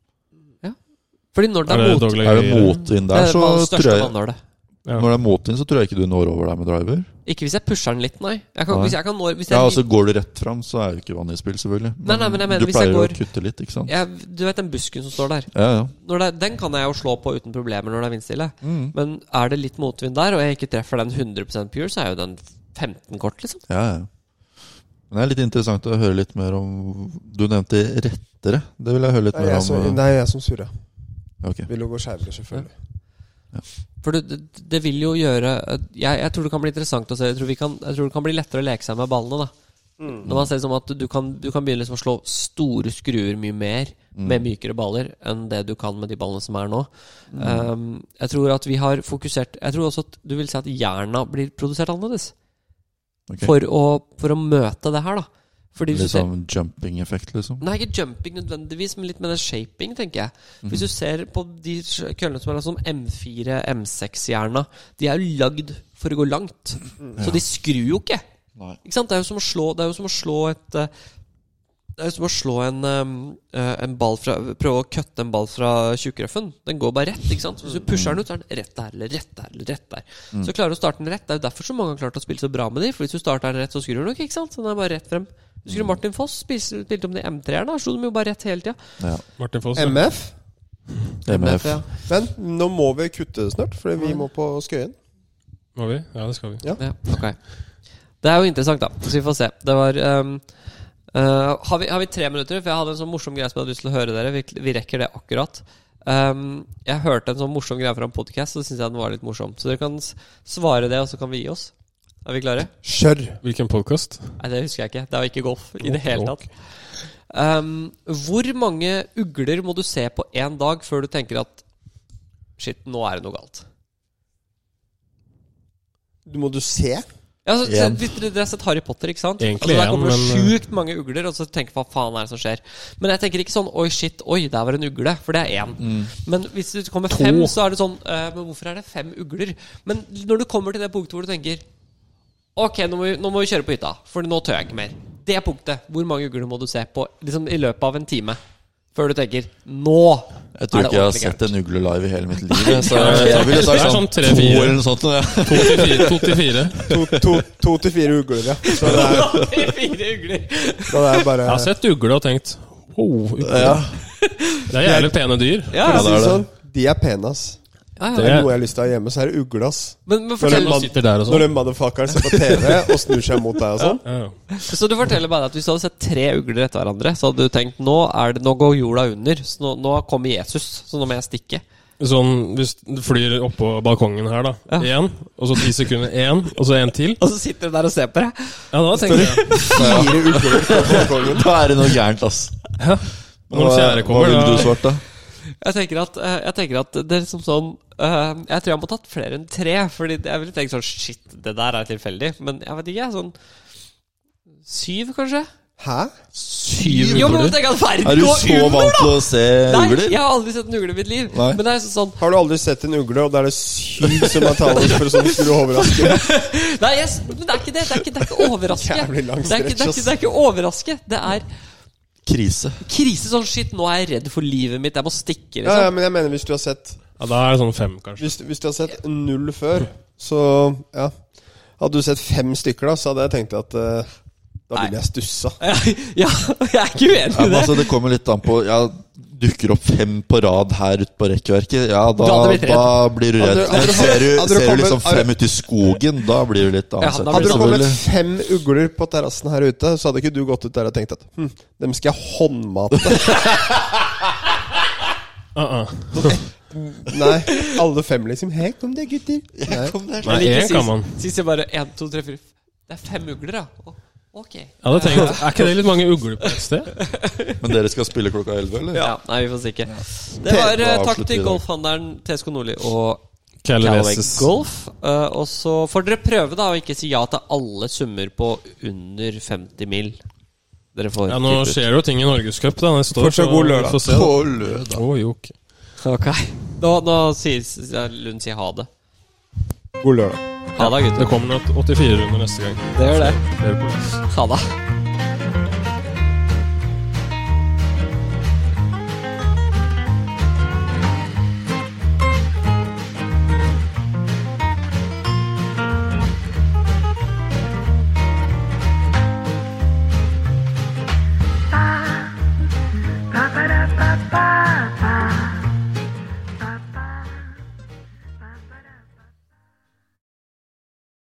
Speaker 1: Fordi når det
Speaker 5: Er
Speaker 1: er,
Speaker 5: det
Speaker 1: mot
Speaker 4: Er det motvind
Speaker 1: Det
Speaker 4: der,
Speaker 1: er
Speaker 4: så tror jeg.
Speaker 5: Ja.
Speaker 4: Når det er motvind, så tror jeg ikke du når over der med driver.
Speaker 1: Ikke hvis jeg pusher den litt, nei. Jeg kan,
Speaker 4: Nei.
Speaker 1: Hvis jeg kan nå hvis jeg,
Speaker 4: Ja, altså Går du rett fram, så er jo ikke vanlig i spill, selvfølgelig.
Speaker 1: Nei, nei, men jeg mener
Speaker 4: du
Speaker 1: hvis jeg
Speaker 4: pleier
Speaker 1: går-
Speaker 4: å kutte litt, ikke sant?
Speaker 1: jeg, Du vet den busken som står der?
Speaker 4: Ja, ja.
Speaker 1: Når det, den kan jeg jo slå på uten problemer når det er vindstille.
Speaker 4: Mm.
Speaker 1: Men er det litt motvind der, og jeg ikke treffer den 100% pure, så er jo den 15 kort, liksom.
Speaker 4: ja, ja. Men det er litt interessant å høre litt mer om Du nevnte rettere. Det vil jeg høre litt
Speaker 2: Det er
Speaker 4: mer
Speaker 2: om. som,
Speaker 4: om.
Speaker 2: jeg er jeg som surra.
Speaker 4: Okay.
Speaker 2: Vil jo gå skeivere, selvfølgelig.
Speaker 1: For det, det, det vil jo gjøre jeg, jeg tror det kan bli interessant å se. Jeg tror, vi kan, jeg tror det kan bli lettere å leke seg med ballene. da Når man ser det som at du kan, du kan begynne liksom å slå store skruer mye mer med mykere baller enn det du kan med de ballene som er nå. Um, jeg tror at vi har fokusert Jeg tror også at du vil si at jerna blir produsert annerledes.
Speaker 4: Okay.
Speaker 1: For, å, for å møte det her, da. Fordi
Speaker 4: Litt
Speaker 1: ser,
Speaker 4: sånn jumping-effekt, liksom?
Speaker 1: Nei, ikke jumping nødvendigvis, men litt med den shaping, tenker jeg.
Speaker 4: Hvis
Speaker 1: Hvis du ser på de køllene som er som M4, M6-hjerna, de er jo lagd for å gå langt. Så de skrur jo ikke.
Speaker 4: Nei.
Speaker 1: Ikke sant? Det er jo som å slå, det er jo som å slå et eh, Det er jo som å slå en, eh, en ball fra Prøve å kutte en ball fra tjukkrøffen. Den går bare rett. ikke sant? Hvis du pusher den ut, så er den rett der eller rett der. eller rett der Så klarer du å starte den rett. Det er jo derfor så mange har klart å spille så bra med de For hvis du starter den rett, så skrur du nok. ikke sant? Så den er bare rett frem. Husker du Martin Foss spilte, spilte om de M3-erne? Da slo de jo bare rett hele tida.
Speaker 4: Ja.
Speaker 5: Martin Foss. ja.
Speaker 2: MF.
Speaker 4: MF.
Speaker 1: Ja.
Speaker 2: Men nå må vi kutte snart, for vi må på Skøyen.
Speaker 5: Må vi? Ja, det skal vi.
Speaker 1: Ja, ok Det er jo interessant, da. Så vi får se. Det var um, uh, har, vi, har vi tre minutter? For jeg hadde en sånn morsom greie som jeg hadde lyst til å høre dere. Vi, vi rekker det akkurat. Um, jeg hørte en sånn morsom greie fra en podkast, og så syns jeg den var litt morsom. Så dere kan svare det, og så kan vi gi oss. Er vi klare?
Speaker 2: Kjør!
Speaker 5: Hvilken podkast?
Speaker 1: Nei, det husker jeg ikke. Det var ikke golf i det hele tatt. Um, hvor mange ugler må du se på én dag før du tenker at Shit, nå er det noe galt?
Speaker 2: Du må du se.
Speaker 1: Ja, så,
Speaker 4: En.
Speaker 1: så, dere, har sett Harry Potter, ikke sant?
Speaker 5: Egentlig
Speaker 1: altså, Der kommer det
Speaker 5: men- eh,
Speaker 1: sjukt mange ugler, og så tenker hva faen er det som skjer? Men jeg tenker ikke sånn oi, shit, oi, der var en ugle, for det er én.
Speaker 5: Mm.
Speaker 1: Men hvis det kommer fem, så er det sånn eh, Men hvorfor er det fem ugler? Men når du kommer til det punktet hvor du tenker Ok, nå må vi, nå må vi kjøre på hytta, for nå tør jeg ikke mer. Det punktet, hvor mange ugler må du se på liksom, i løpet av en time? Før du tenker Nå
Speaker 4: Jeg tror
Speaker 1: er
Speaker 4: ikke jeg har sett en ugle live i hele mitt liv. Så
Speaker 5: det er-
Speaker 4: jeg ville sagt
Speaker 5: er
Speaker 4: sånn
Speaker 5: sånn
Speaker 4: to eller noe sånt.
Speaker 5: To til fire. To til fire.
Speaker 2: To, to, to til fire ugler, ja. Så det er,
Speaker 1: Fire ugler.
Speaker 2: så det er bare
Speaker 5: Jeg har sett ugle og tenkt oh, ugle.
Speaker 4: Ja.
Speaker 5: Det er jævlig pene dyr.
Speaker 1: Ja, ja.
Speaker 4: det er
Speaker 2: det
Speaker 4: det.
Speaker 2: sånn, de er pene, ass.
Speaker 1: Ja,
Speaker 2: Det er noe jeg har lyst til å ha hjemme, så er det uglass.
Speaker 1: Men, men
Speaker 2: Når
Speaker 1: fortell
Speaker 5: Man og
Speaker 2: Når
Speaker 5: sånn.
Speaker 2: den motherfuckeren ser på TV og snur seg mot deg og sånn.
Speaker 5: Ja, ja.
Speaker 1: Så du forteller meg at hvis du hadde sett tre ugler etter hverandre, så hadde du tenkt nå, er det, nå går jorda under, så nå, nå kommer Jesus, så nå må jeg stikke.
Speaker 5: Sånn hvis du flyr oppå balkongen her, da.
Speaker 1: Ja.
Speaker 5: Og så ti sekunder. Én, og så en til.
Speaker 1: Og så sitter du der og ser på deg.
Speaker 5: Ja, da tenker jeg
Speaker 2: Fire ugler på balkongen.
Speaker 4: Da er det noe gærent, ass.
Speaker 5: Når fjerde kommer,
Speaker 4: ville du svart, da?
Speaker 1: Jeg tenker at, eh, jeg tenker at det er liksom sånn eh, Jeg tror jeg må tatt flere enn tre. Fordi jeg ville tenkt sånn Shit, det der er tilfeldig. Men jeg vet ikke. Sånn syv, kanskje?
Speaker 2: Hæ?
Speaker 5: Syv ugler.
Speaker 4: Er du så
Speaker 1: ugler,
Speaker 4: vant til å se
Speaker 1: Nei,
Speaker 4: ugler?
Speaker 1: jeg har aldri sett en ugle i mitt liv.
Speaker 4: Nei.
Speaker 1: Men det er sånn
Speaker 2: Har du aldri sett en ugle, og da er det syv som er tallet for sånn skulle overraske?
Speaker 1: Nei, jeg, men det er ikke det. Det er ikke, det er ikke overraske.
Speaker 2: Jævlig lang
Speaker 1: Det er ikke, det, er ikke, det er ikke overraske. Det er
Speaker 4: Krise.
Speaker 1: krise. Sånn shit, nå er jeg redd for livet mitt. Jeg må stikke,
Speaker 2: Ja, ja,
Speaker 1: liksom.
Speaker 2: men jeg mener hvis du har sett
Speaker 5: Ja, da er det sånn fem, kanskje.
Speaker 2: Hvis, hvis du har sett null før, så ja Hadde du sett fem stykker, da, så hadde jeg tenkt at eh, da
Speaker 1: Nei.
Speaker 2: ville jeg stussa.
Speaker 1: Ja, jeg er ikke uenig
Speaker 4: Ja,
Speaker 1: i
Speaker 4: men
Speaker 1: det.
Speaker 4: altså, det kommer litt an på ja, Dukker opp fem på rad her ute på rekkverket, ja, da, da blir du redd.
Speaker 2: Hadde- hadde
Speaker 4: Men ser du, ser du liksom fem ute i skogen, da blir du litt
Speaker 1: Ja,
Speaker 4: annet.
Speaker 2: Hadde det kommet fem ugler på terrassen her ute, så hadde ikke du gått ut der og tenkt at hm, dem skal jeg håndmate.
Speaker 5: Uh -uh.
Speaker 2: Nei, alle fem liksom. Hei, kom deg, gutter. Nei.
Speaker 5: Nei, én kan man.
Speaker 1: Sist jeg bare én, to, tre, fire Det er fem ugler, ja. Ok.
Speaker 5: Jeg hadde tenkt, Er ikke det litt mange ugler på et sted?
Speaker 4: Men dere skal spille klokka elleve, eller?
Speaker 1: Ja, nei, vi får se ikke. Det var eh, takk til golfhandleren TSK Nordli og Callaway Golf. eh, og så får dere prøve da å ikke si ja til alle summer på under 50 mil. Dere får
Speaker 5: Ja, nå
Speaker 1: ut.
Speaker 5: skjer jo ting i Norgescup da, neste år.
Speaker 2: Fortsatt god lørdag.
Speaker 5: får se, da.
Speaker 4: På lørdag.
Speaker 5: Å, jo, ok.
Speaker 1: Ok. Nå, nå sier Lund sier ha det.
Speaker 2: God lørdag.
Speaker 1: Ha det,
Speaker 5: Det
Speaker 1: gutter.
Speaker 5: kommer nok 84 runder neste gang.
Speaker 1: Det gjør det.
Speaker 5: Det.
Speaker 1: Ha det.